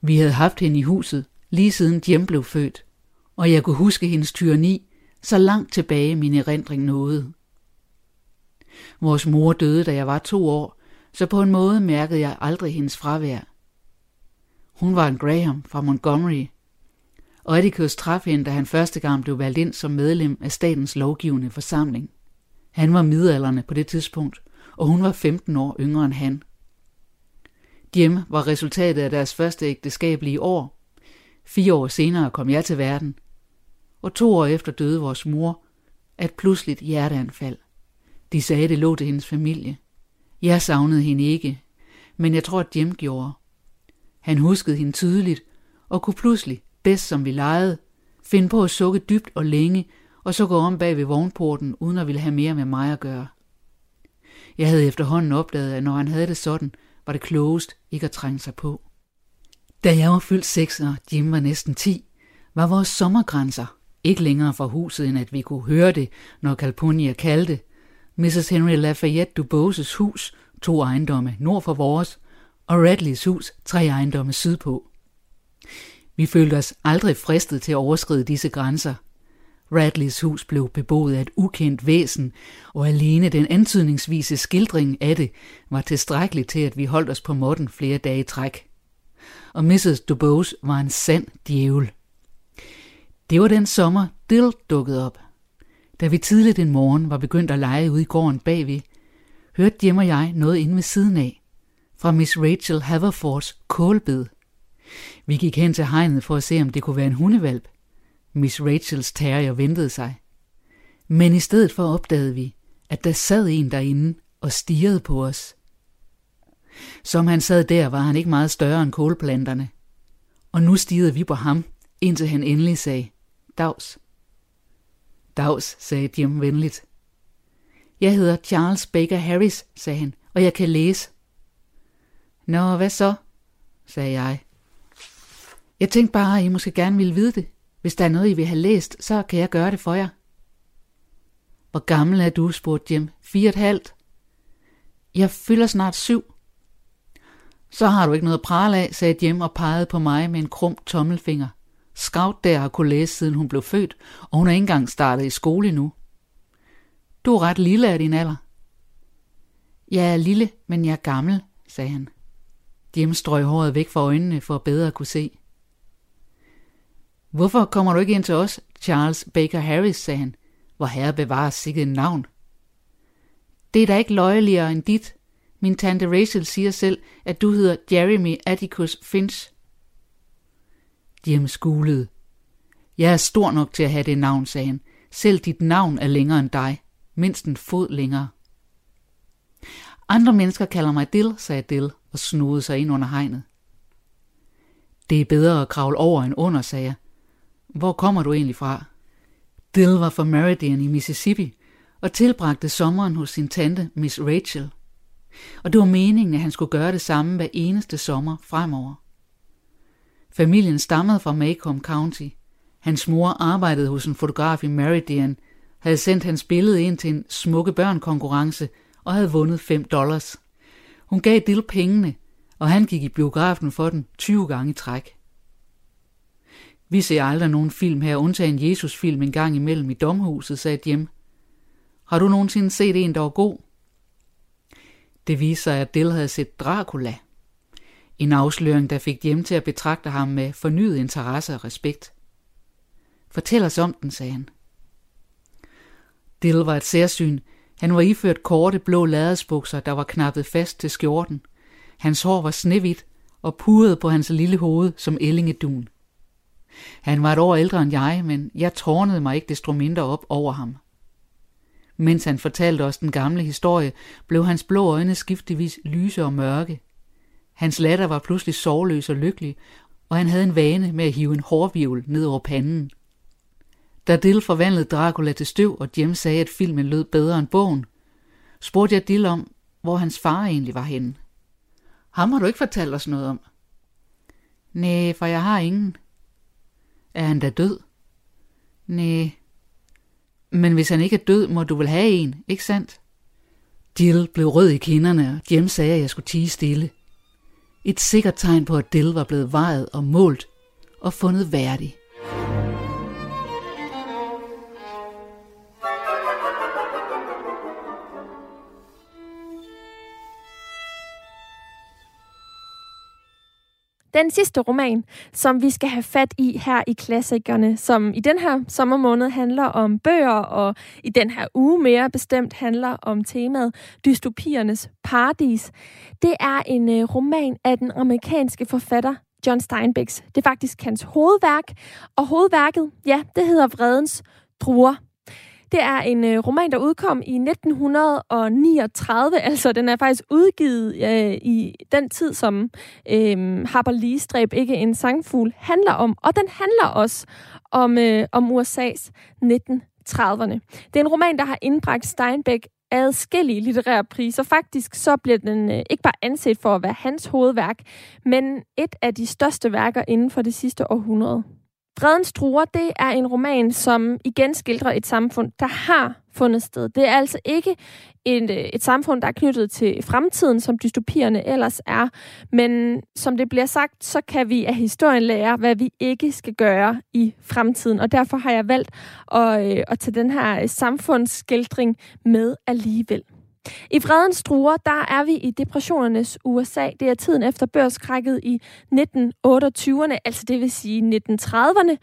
Vi havde haft hende i huset, lige siden Jem blev født, og jeg kunne huske hendes tyranni, så langt tilbage min erindring nåede. Vores mor døde, da jeg var to år, så på en måde mærkede jeg aldrig hendes fravær. Hun var en Graham fra Montgomery, og Atticus traf hende, da han første gang blev valgt ind som medlem af statens lovgivende forsamling. Han var midalderne på det tidspunkt, og hun var 15 år yngre end han. Jim var resultatet af deres første ægteskabelige år. Fire år senere kom jeg til verden. Og to år efter døde vores mor af et pludseligt hjerteanfald. De sagde, det lå til hendes familie. Jeg savnede hende ikke, men jeg tror, at Jim gjorde. Han huskede hende tydeligt, og kunne pludselig, bedst som vi legede, finde på at sukke dybt og længe, og så gå om bag ved vognporten, uden at ville have mere med mig at gøre. Jeg havde efterhånden opdaget, at når han havde det sådan, var det klogest ikke at trænge sig på. Da jeg var fyldt seks og Jim var næsten ti, var vores sommergrænser ikke længere fra huset, end at vi kunne høre det, når Calpurnia kaldte. Mrs. Henry Lafayette Duboses hus, to ejendomme nord for vores, og Radleys hus, tre ejendomme sydpå. Vi følte os aldrig fristet til at overskride disse grænser. Radleys hus blev beboet af et ukendt væsen, og alene den antydningsvise skildring af det var tilstrækkeligt til, at vi holdt os på måtten flere dage i træk. Og Mrs. Dubose var en sand djævel. Det var den sommer, Dill dukkede op. Da vi tidligt en morgen var begyndt at lege ude i gården bagved, hørte Jim og jeg noget inde ved siden af, fra Miss Rachel Haverfords kålbed. Vi gik hen til hegnet for at se, om det kunne være en hundevalp. Miss Rachels terrier ventede sig. Men i stedet for opdagede vi, at der sad en derinde og stirrede på os. Som han sad der, var han ikke meget større end kålplanterne. Og nu stirrede vi på ham, indtil han endelig sagde, Dags. Dags, sagde Jim venligt. Jeg hedder Charles Baker Harris, sagde han, og jeg kan læse. Nå, hvad så? sagde jeg. Jeg tænkte bare, at I måske gerne ville vide det. Hvis der er noget, I vil have læst, så kan jeg gøre det for jer. Hvor gammel er du, spurgte Jim. Fire et halvt. Jeg fylder snart syv. Så har du ikke noget at prale af, sagde Jim og pegede på mig med en krum tommelfinger. Scout der har kunne læse, siden hun blev født, og hun er ikke engang startet i skole nu. Du er ret lille af din alder. Jeg er lille, men jeg er gammel, sagde han. Jim strøg håret væk fra øjnene for at bedre at kunne se. Hvorfor kommer du ikke ind til os, Charles Baker Harris, sagde han. Hvor herre bevarer sikkert en navn. Det er da ikke løjeligere end dit. Min tante Rachel siger selv, at du hedder Jeremy Atticus Finch. Jim skulede. Jeg er stor nok til at have det navn, sagde han. Selv dit navn er længere end dig. Mindst en fod længere. Andre mennesker kalder mig Dill, sagde Dill og snodede sig ind under hegnet. Det er bedre at kravle over end under, sagde jeg. Hvor kommer du egentlig fra? Dill var fra Meridian i Mississippi og tilbragte sommeren hos sin tante, Miss Rachel. Og det var meningen, at han skulle gøre det samme hver eneste sommer fremover. Familien stammede fra Macomb County. Hans mor arbejdede hos en fotograf i Meridian, havde sendt hans billede ind til en smukke børn-konkurrence og havde vundet 5 dollars. Hun gav Dill pengene, og han gik i biografen for den 20 gange i træk. Vi ser aldrig nogen film her, undtagen Jesus-film en gang imellem i domhuset, sagde Jim. Har du nogensinde set en, der var god? Det viser sig, at Dill havde set Dracula. En afsløring, der fik hjem til at betragte ham med fornyet interesse og respekt. Fortæl os om den, sagde han. Dill var et særsyn. Han var iført korte blå ladersbukser, der var knappet fast til skjorten. Hans hår var snehvidt og purede på hans lille hoved som ellingedun. Han var et år ældre end jeg, men jeg tårnede mig ikke desto mindre op over ham. Mens han fortalte os den gamle historie, blev hans blå øjne skiftevis lyse og mørke. Hans latter var pludselig sorgløs og lykkelig, og han havde en vane med at hive en hårvivl ned over panden. Da Dill forvandlede Dracula til støv, og Jim sagde, at filmen lød bedre end bogen, spurgte jeg Dill om, hvor hans far egentlig var henne. Ham har du ikke fortalt os noget om. Nej, for jeg har ingen. Er han da død? Nej. Men hvis han ikke er død, må du vel have en, ikke sandt? Jill blev rød i kinderne, og Jim sagde, at jeg skulle tige stille. Et sikkert tegn på, at Dill var blevet vejet og målt og fundet værdig. Den sidste roman, som vi skal have fat i her i klassikerne, som i den her sommermåned handler om bøger, og i den her uge mere bestemt handler om temaet dystopiernes paradis, det er en øh, roman af den amerikanske forfatter John Steinbecks. Det er faktisk hans hovedværk, og hovedværket, ja, det hedder Vredens Druer. Det er en øh, roman, der udkom i 1939, [laughs] altså den er faktisk udgivet øh, i den tid, som øh, Harper Lee ikke en sangfugl handler om. Og den handler også om, øh, om USA's 1930'erne. Det er en roman, der har indbragt Steinbeck adskillige litterære priser. Faktisk så bliver den øh, ikke bare anset for at være hans hovedværk, men et af de største værker inden for det sidste århundrede. Fredens Druer, det er en roman, som igen skildrer et samfund, der har fundet sted. Det er altså ikke et, øh, et samfund, der er knyttet til fremtiden, som dystopierne ellers er. Men som det bliver sagt, så kan vi af historien lære, hvad vi ikke skal gøre i fremtiden. Og derfor har jeg valgt at, øh, at tage den her samfundsskildring med alligevel. I Fredens Druer, der er vi i depressionernes USA. Det er tiden efter børskrækket i 1928'erne, altså det vil sige 1930'erne.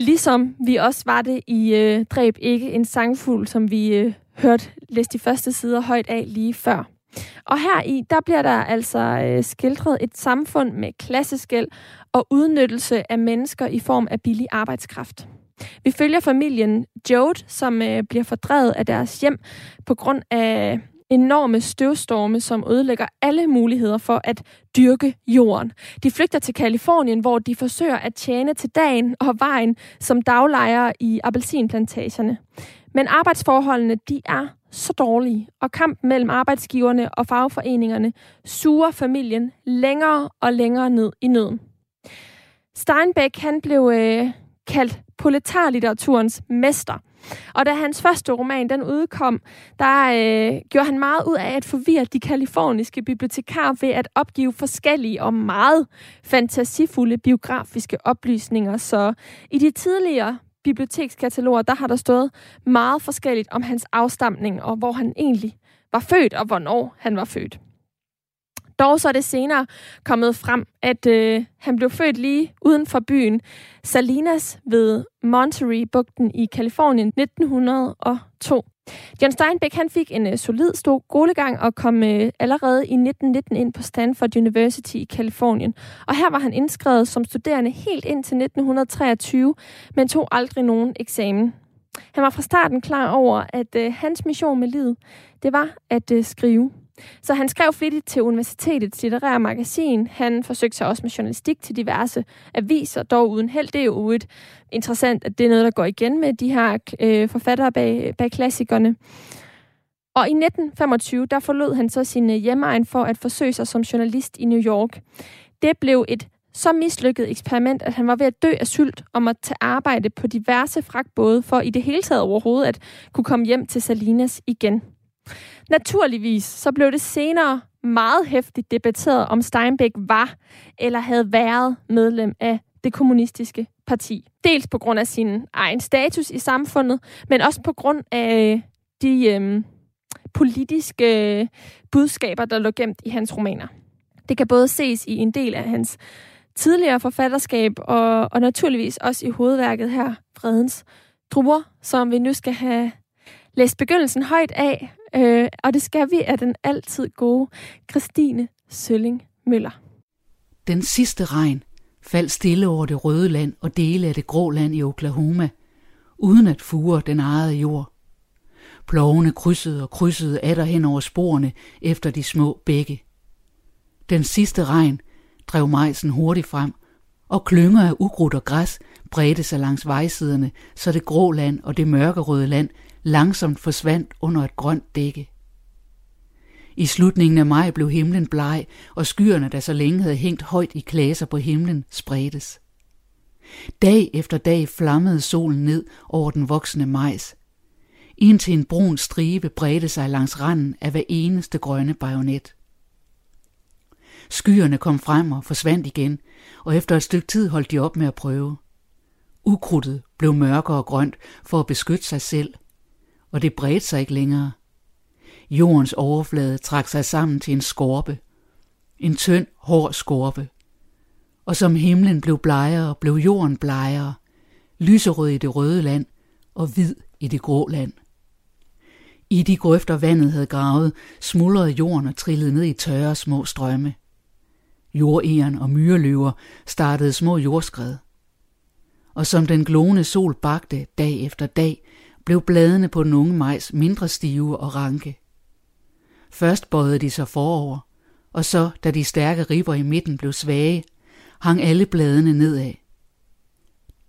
Ligesom vi også var det i øh, Dræb ikke en sangfugl, som vi øh, hørte læst de første sider højt af lige før. Og her i, der bliver der altså øh, skildret et samfund med klasseskæld og udnyttelse af mennesker i form af billig arbejdskraft. Vi følger familien Jode, som øh, bliver fordrevet af deres hjem på grund af enorme støvstorme, som ødelægger alle muligheder for at dyrke jorden. De flygter til Kalifornien, hvor de forsøger at tjene til dagen og vejen som daglejere i appelsinplantagerne. Men arbejdsforholdene, de er så dårlige, og kampen mellem arbejdsgiverne og fagforeningerne suger familien længere og længere ned i nøden. Steinbeck, han blev øh, kaldt proletarlitteraturens mester. Og da hans første roman den udkom, der øh, gjorde han meget ud af at forvirre de kaliforniske bibliotekarer ved at opgive forskellige og meget fantasifulde biografiske oplysninger. Så i de tidligere bibliotekskataloger, der har der stået meget forskelligt om hans afstamning og hvor han egentlig var født og hvornår han var født. Dog så er det senere kommet frem, at øh, han blev født lige uden for byen Salinas ved Monterey-bugten i Kalifornien 1902. John Steinbeck han fik en øh, solid stor skolegang og kom øh, allerede i 1919 ind på Stanford University i Kalifornien. Og her var han indskrevet som studerende helt ind til 1923, men tog aldrig nogen eksamen. Han var fra starten klar over, at øh, hans mission med livet, det var at øh, skrive. Så han skrev flittigt til universitetets litterære magasin. Han forsøgte sig også med journalistik til diverse aviser, dog uden held. Det er jo et interessant, at det er noget, der går igen med de her øh, forfattere bag, bag klassikerne. Og i 1925, der forlod han så sin øh, hjemmeegn for at forsøge sig som journalist i New York. Det blev et så mislykket eksperiment, at han var ved at dø af sult og måtte tage arbejde på diverse fragtbåde for i det hele taget overhovedet at kunne komme hjem til Salinas igen. Naturligvis så blev det senere meget hæftigt debatteret, om Steinbeck var eller havde været medlem af det kommunistiske parti. Dels på grund af sin egen status i samfundet, men også på grund af de øhm, politiske budskaber, der lå gemt i hans romaner. Det kan både ses i en del af hans tidligere forfatterskab, og, og naturligvis også i hovedværket her, Fredens Druer, som vi nu skal have læst begyndelsen højt af, øh, og det skal vi af den altid gode Christine Sølling Møller. Den sidste regn faldt stille over det røde land og dele af det grå land i Oklahoma, uden at fure den ejede jord. Plovene krydsede og krydsede atter hen over sporene efter de små bække. Den sidste regn drev majsen hurtigt frem, og klynger af ukrudt og græs bredte sig langs vejsiderne, så det grå land og det mørkerøde land langsomt forsvandt under et grønt dække. I slutningen af maj blev himlen bleg, og skyerne, der så længe havde hængt højt i klaser på himlen, spredtes. Dag efter dag flammede solen ned over den voksne majs, indtil en brun stribe bredte sig langs randen af hver eneste grønne bajonet. Skyerne kom frem og forsvandt igen, og efter et stykke tid holdt de op med at prøve. Ukrudtet blev mørkere og grønt for at beskytte sig selv – og det bredte sig ikke længere. Jordens overflade trak sig sammen til en skorpe. En tynd, hård skorpe. Og som himlen blev blegere, blev jorden blegere, lyserød i det røde land og hvid i det grå land. I de grøfter vandet havde gravet, smuldrede jorden og trillede ned i tørre små strømme. Jordegern og myreløver startede små jordskred. Og som den glående sol bagte dag efter dag, blev bladene på den unge majs mindre stive og ranke. Først bøjede de sig forover, og så, da de stærke ribber i midten blev svage, hang alle bladene nedad.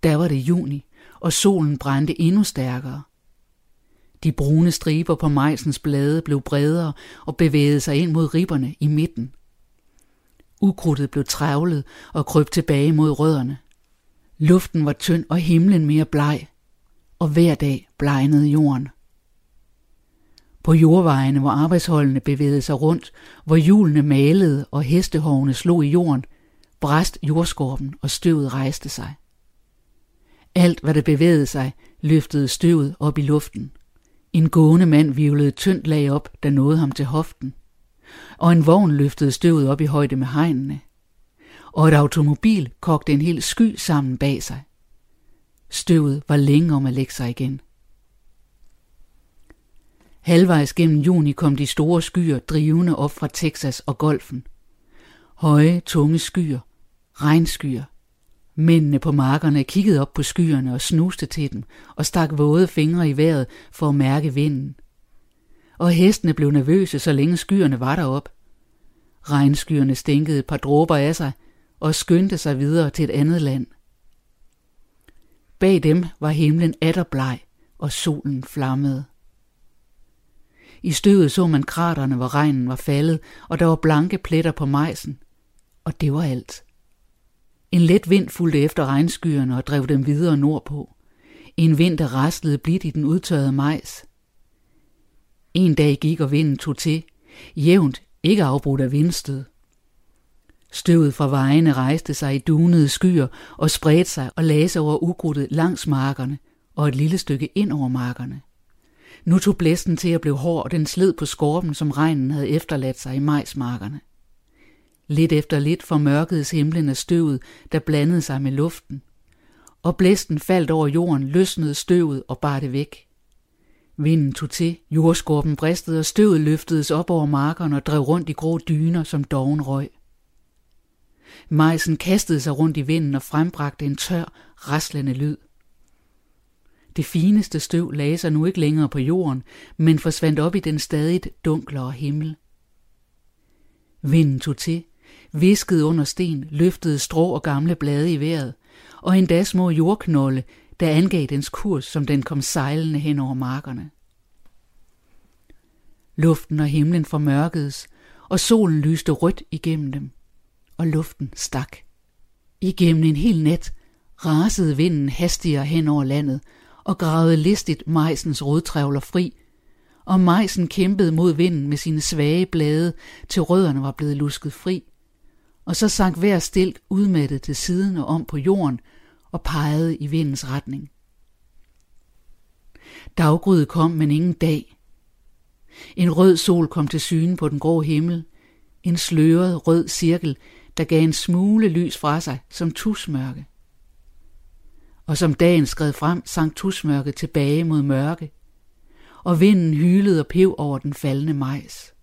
Der var det juni, og solen brændte endnu stærkere. De brune striber på majsens blade blev bredere og bevægede sig ind mod ribberne i midten. Ukrudtet blev trævlet og krøb tilbage mod rødderne. Luften var tynd og himlen mere bleg, og hver dag blegnede jorden. På jordvejene, hvor arbejdsholdene bevægede sig rundt, hvor hjulene malede og hestehovene slog i jorden, bræst jordskorpen og støvet rejste sig. Alt, hvad der bevægede sig, løftede støvet op i luften. En gående mand vivlede tyndt lag op, der nåede ham til hoften. Og en vogn løftede støvet op i højde med hegnene. Og et automobil kogte en hel sky sammen bag sig. Støvet var længe om at lægge sig igen. Halvvejs gennem juni kom de store skyer drivende op fra Texas og Golfen. Høje, tunge skyer. Regnskyer. Mændene på markerne kiggede op på skyerne og snuste til dem og stak våde fingre i vejret for at mærke vinden. Og hestene blev nervøse, så længe skyerne var derop. Regnskyerne stænkede et par dråber af sig og skyndte sig videre til et andet land. Bag dem var himlen atterbleg, og solen flammede. I støvet så man kraterne, hvor regnen var faldet, og der var blanke pletter på majsen. Og det var alt. En let vind fulgte efter regnskyerne og drev dem videre nordpå. En vind, der rastlede blidt i den udtørrede majs. En dag gik, og vinden tog til. Jævnt, ikke afbrudt af vindstød. Støvet fra vejene rejste sig i dunede skyer og spredte sig og lagde sig over ukrudtet langs markerne og et lille stykke ind over markerne. Nu tog blæsten til at blive hård, og den sled på skorpen, som regnen havde efterladt sig i majsmarkerne. Lidt efter lidt formørkedes himlen af støvet, der blandede sig med luften. Og blæsten faldt over jorden, løsnede støvet og bar det væk. Vinden tog til, jordskorpen bristede, og støvet løftedes op over markerne og drev rundt i grå dyner som doven røg. Majsen kastede sig rundt i vinden og frembragte en tør, raslende lyd. Det fineste støv lagde sig nu ikke længere på jorden, men forsvandt op i den stadig dunklere himmel. Vinden tog til, viskede under sten, løftede strå og gamle blade i vejret, og endda små jordknolde, der angav dens kurs, som den kom sejlende hen over markerne. Luften og himlen formørkedes, og solen lyste rødt igennem dem, og luften stak. Igennem en hel nat rasede vinden hastigere hen over landet, og gravede listigt majsens rodtrævler fri, og majsen kæmpede mod vinden med sine svage blade, til rødderne var blevet lusket fri. Og så sank hver stilk udmattet til siden og om på jorden og pegede i vindens retning. Daggryet kom, men ingen dag. En rød sol kom til syne på den grå himmel, en sløret rød cirkel, der gav en smule lys fra sig som tusmørke og som dagen skred frem, sank tusmørket tilbage mod mørke, og vinden hylede og pev over den faldende majs.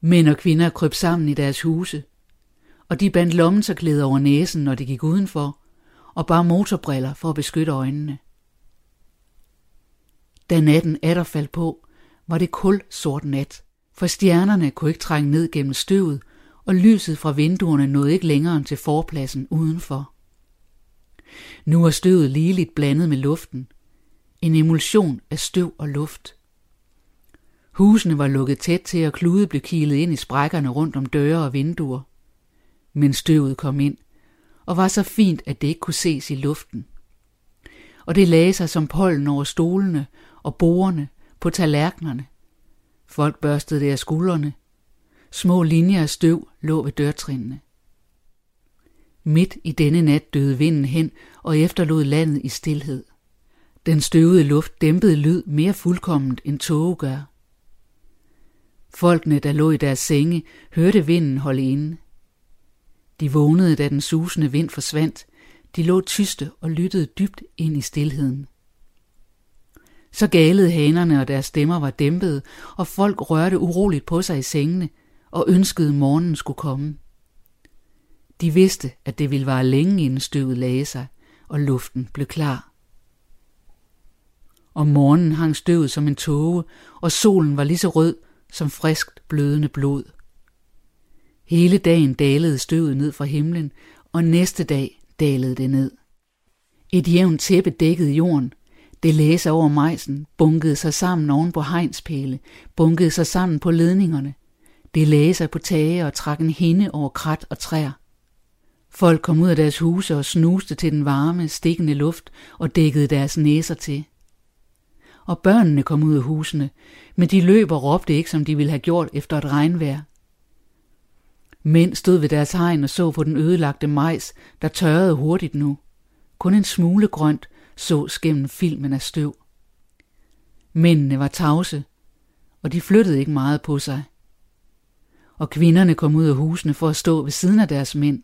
Mænd og kvinder kryb sammen i deres huse, og de bandt lommetørklæder over næsen, når de gik udenfor, og bar motorbriller for at beskytte øjnene. Da natten atter faldt på, var det kul sort nat, for stjernerne kunne ikke trænge ned gennem støvet, og lyset fra vinduerne nåede ikke længere end til forpladsen udenfor. Nu er støvet ligeligt blandet med luften. En emulsion af støv og luft. Husene var lukket tæt til, og klude blev kilet ind i sprækkerne rundt om døre og vinduer. Men støvet kom ind, og var så fint, at det ikke kunne ses i luften. Og det lagde sig som pollen over stolene og bordene på tallerkenerne. Folk børstede det af skuldrene. Små linjer af støv lå ved dørtrinene. Midt i denne nat døde vinden hen og efterlod landet i stilhed. Den støvede luft dæmpede lyd mere fuldkomment end tåge gør. Folkene, der lå i deres senge, hørte vinden holde inde. De vågnede, da den susende vind forsvandt. De lå tyste og lyttede dybt ind i stilheden. Så galede hanerne, og deres stemmer var dæmpede, og folk rørte uroligt på sig i sengene og ønskede morgenen skulle komme. De vidste, at det ville vare længe inden støvet lagde sig, og luften blev klar. Om morgenen hang støvet som en tåge, og solen var lige så rød som friskt blødende blod. Hele dagen dalede støvet ned fra himlen, og næste dag dalede det ned. Et jævnt tæppe dækkede jorden. Det læser over majsen, bunkede sig sammen oven på hegnspæle, bunkede sig sammen på ledningerne. Det læser sig på tage og trak en hinde over krat og træer. Folk kom ud af deres huse og snuste til den varme, stikkende luft og dækkede deres næser til. Og børnene kom ud af husene, men de løb og råbte ikke, som de ville have gjort efter et regnvejr. Mænd stod ved deres hegn og så på den ødelagte majs, der tørrede hurtigt nu. Kun en smule grønt så gennem filmen af støv. Mændene var tavse, og de flyttede ikke meget på sig. Og kvinderne kom ud af husene for at stå ved siden af deres mænd,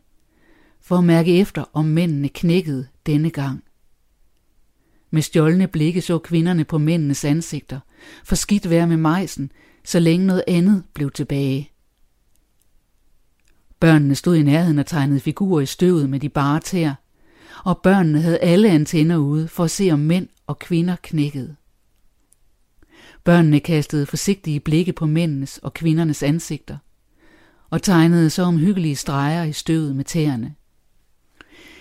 for at mærke efter, om mændene knækkede denne gang. Med stjålne blikke så kvinderne på mændenes ansigter, for skidt være med majsen, så længe noget andet blev tilbage. Børnene stod i nærheden og tegnede figurer i støvet med de bare tæer, og børnene havde alle antenner ude for at se, om mænd og kvinder knækkede. Børnene kastede forsigtige blikke på mændenes og kvindernes ansigter, og tegnede så omhyggelige streger i støvet med tæerne.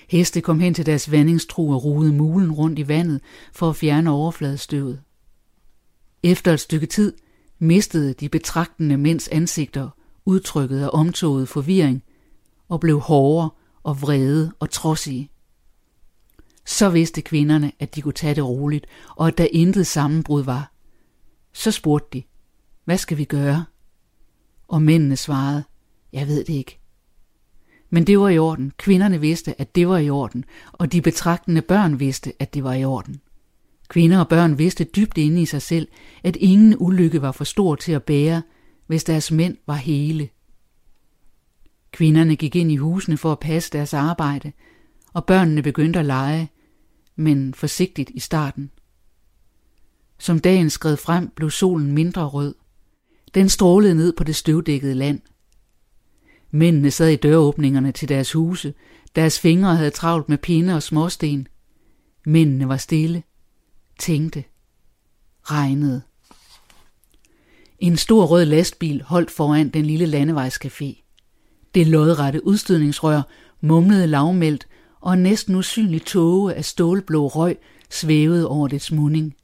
Heste kom hen til deres vandingstru og rugede mulen rundt i vandet for at fjerne overfladestøvet. Efter et stykke tid mistede de betragtende mænds ansigter udtrykket af omtoget forvirring og blev hårdere og vrede og trodsige. Så vidste kvinderne, at de kunne tage det roligt, og at der intet sammenbrud var. Så spurgte de, hvad skal vi gøre? Og mændene svarede, jeg ved det ikke. Men det var i orden. Kvinderne vidste, at det var i orden, og de betragtende børn vidste, at det var i orden. Kvinder og børn vidste dybt inde i sig selv, at ingen ulykke var for stor til at bære, hvis deres mænd var hele. Kvinderne gik ind i husene for at passe deres arbejde, og børnene begyndte at lege, men forsigtigt i starten. Som dagen skred frem, blev solen mindre rød. Den strålede ned på det støvdækkede land. Mændene sad i døråbningerne til deres huse. Deres fingre havde travlt med pinde og småsten. Mændene var stille, tænkte, regnede. En stor rød lastbil holdt foran den lille landevejscafé. Det lodrette udstødningsrør mumlede lavmældt, og en næsten usynlig tåge af stålblå røg svævede over dets munding.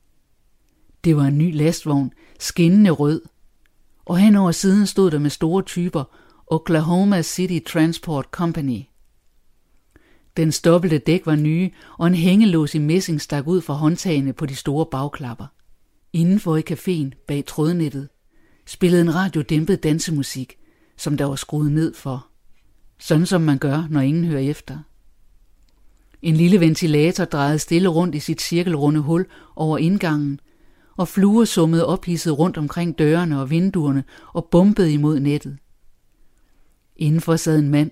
Det var en ny lastvogn, skinnende rød, og hen over siden stod der med store typer Oklahoma City Transport Company. Den stoppelte dæk var nye, og en hængelås i messing stak ud fra håndtagene på de store bagklapper. Indenfor i caféen bag trådnettet spillede en radio dæmpet dansemusik, som der var skruet ned for. Sådan som man gør, når ingen hører efter. En lille ventilator drejede stille rundt i sit cirkelrunde hul over indgangen, og fluer summede ophidset rundt omkring dørene og vinduerne og bumpede imod nettet. Indenfor sad en mand,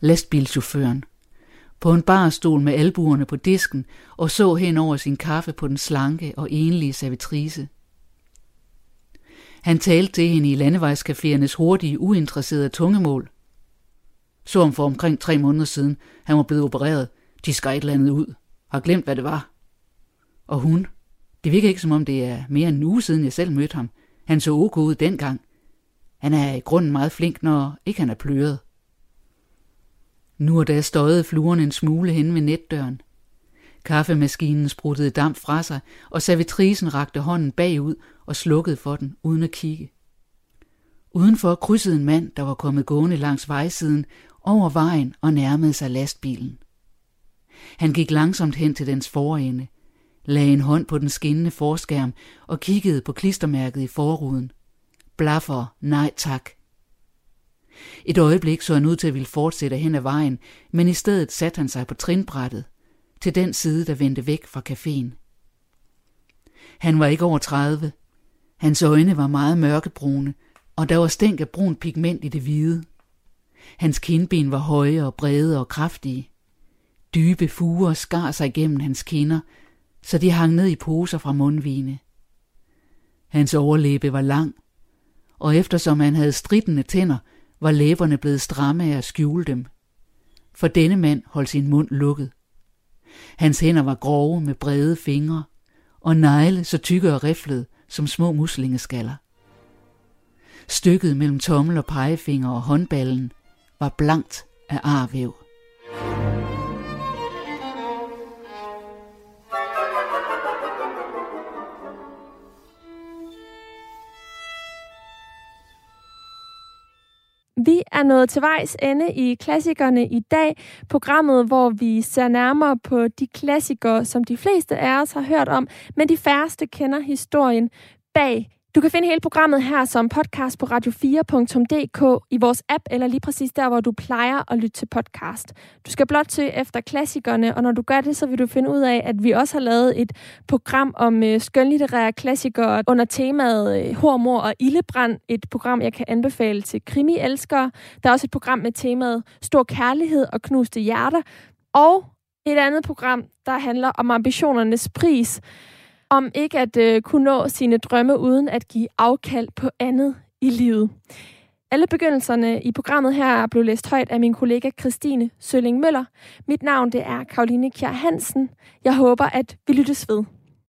lastbilchaufføren, på en barstol med albuerne på disken og så hen over sin kaffe på den slanke og enlige servitrice. Han talte til hende i landevejscaféernes hurtige, uinteresserede tungemål. Så om for omkring tre måneder siden. Han var blevet opereret. De skar et eller andet ud. Har glemt, hvad det var. Og hun? Det virker ikke, som om det er mere end en uge siden, jeg selv mødte ham. Han så ok ud dengang. Han er i grunden meget flink, når ikke han er pløret. Nu og da støjede fluerne en smule hen ved netdøren. Kaffemaskinen spruttede damp fra sig, og servitrisen rakte hånden bagud og slukkede for den, uden at kigge. Udenfor krydsede en mand, der var kommet gående langs vejsiden, over vejen og nærmede sig lastbilen. Han gik langsomt hen til dens forende, lagde en hånd på den skinnende forskærm og kiggede på klistermærket i forruden. Blaffer, nej tak. Et øjeblik så han ud til at ville fortsætte hen ad vejen, men i stedet satte han sig på trinbrættet, til den side, der vendte væk fra caféen. Han var ikke over 30. Hans øjne var meget mørkebrune, og der var stænk af brun pigment i det hvide. Hans kindben var høje og brede og kraftige. Dybe fuger skar sig igennem hans kinder, så de hang ned i poser fra mundvine. Hans overlæbe var lang, og eftersom han havde stridende tænder, var læberne blevet stramme af at skjule dem. For denne mand holdt sin mund lukket. Hans hænder var grove med brede fingre, og negle så tykke og riflede som små muslingeskaller. Stykket mellem tommel og pegefinger og håndballen var blankt af arvæv. Vi er nået til vejs ende i klassikerne i dag, programmet, hvor vi ser nærmere på de klassikere, som de fleste af os har hørt om, men de færreste kender historien bag du kan finde hele programmet her som podcast på radio4.dk i vores app, eller lige præcis der, hvor du plejer at lytte til podcast. Du skal blot søge efter klassikerne, og når du gør det, så vil du finde ud af, at vi også har lavet et program om øh, skønlitterære klassikere under temaet øh, Hormor og Ildebrand. Et program, jeg kan anbefale til krimielskere. Der er også et program med temaet Stor Kærlighed og Knuste Hjerter. Og et andet program, der handler om ambitionernes pris om ikke at øh, kunne nå sine drømme uden at give afkald på andet i livet. Alle begyndelserne i programmet her blev læst højt af min kollega Christine Sølling Møller. Mit navn det er Karoline Kjær Hansen. Jeg håber, at vi lyttes ved.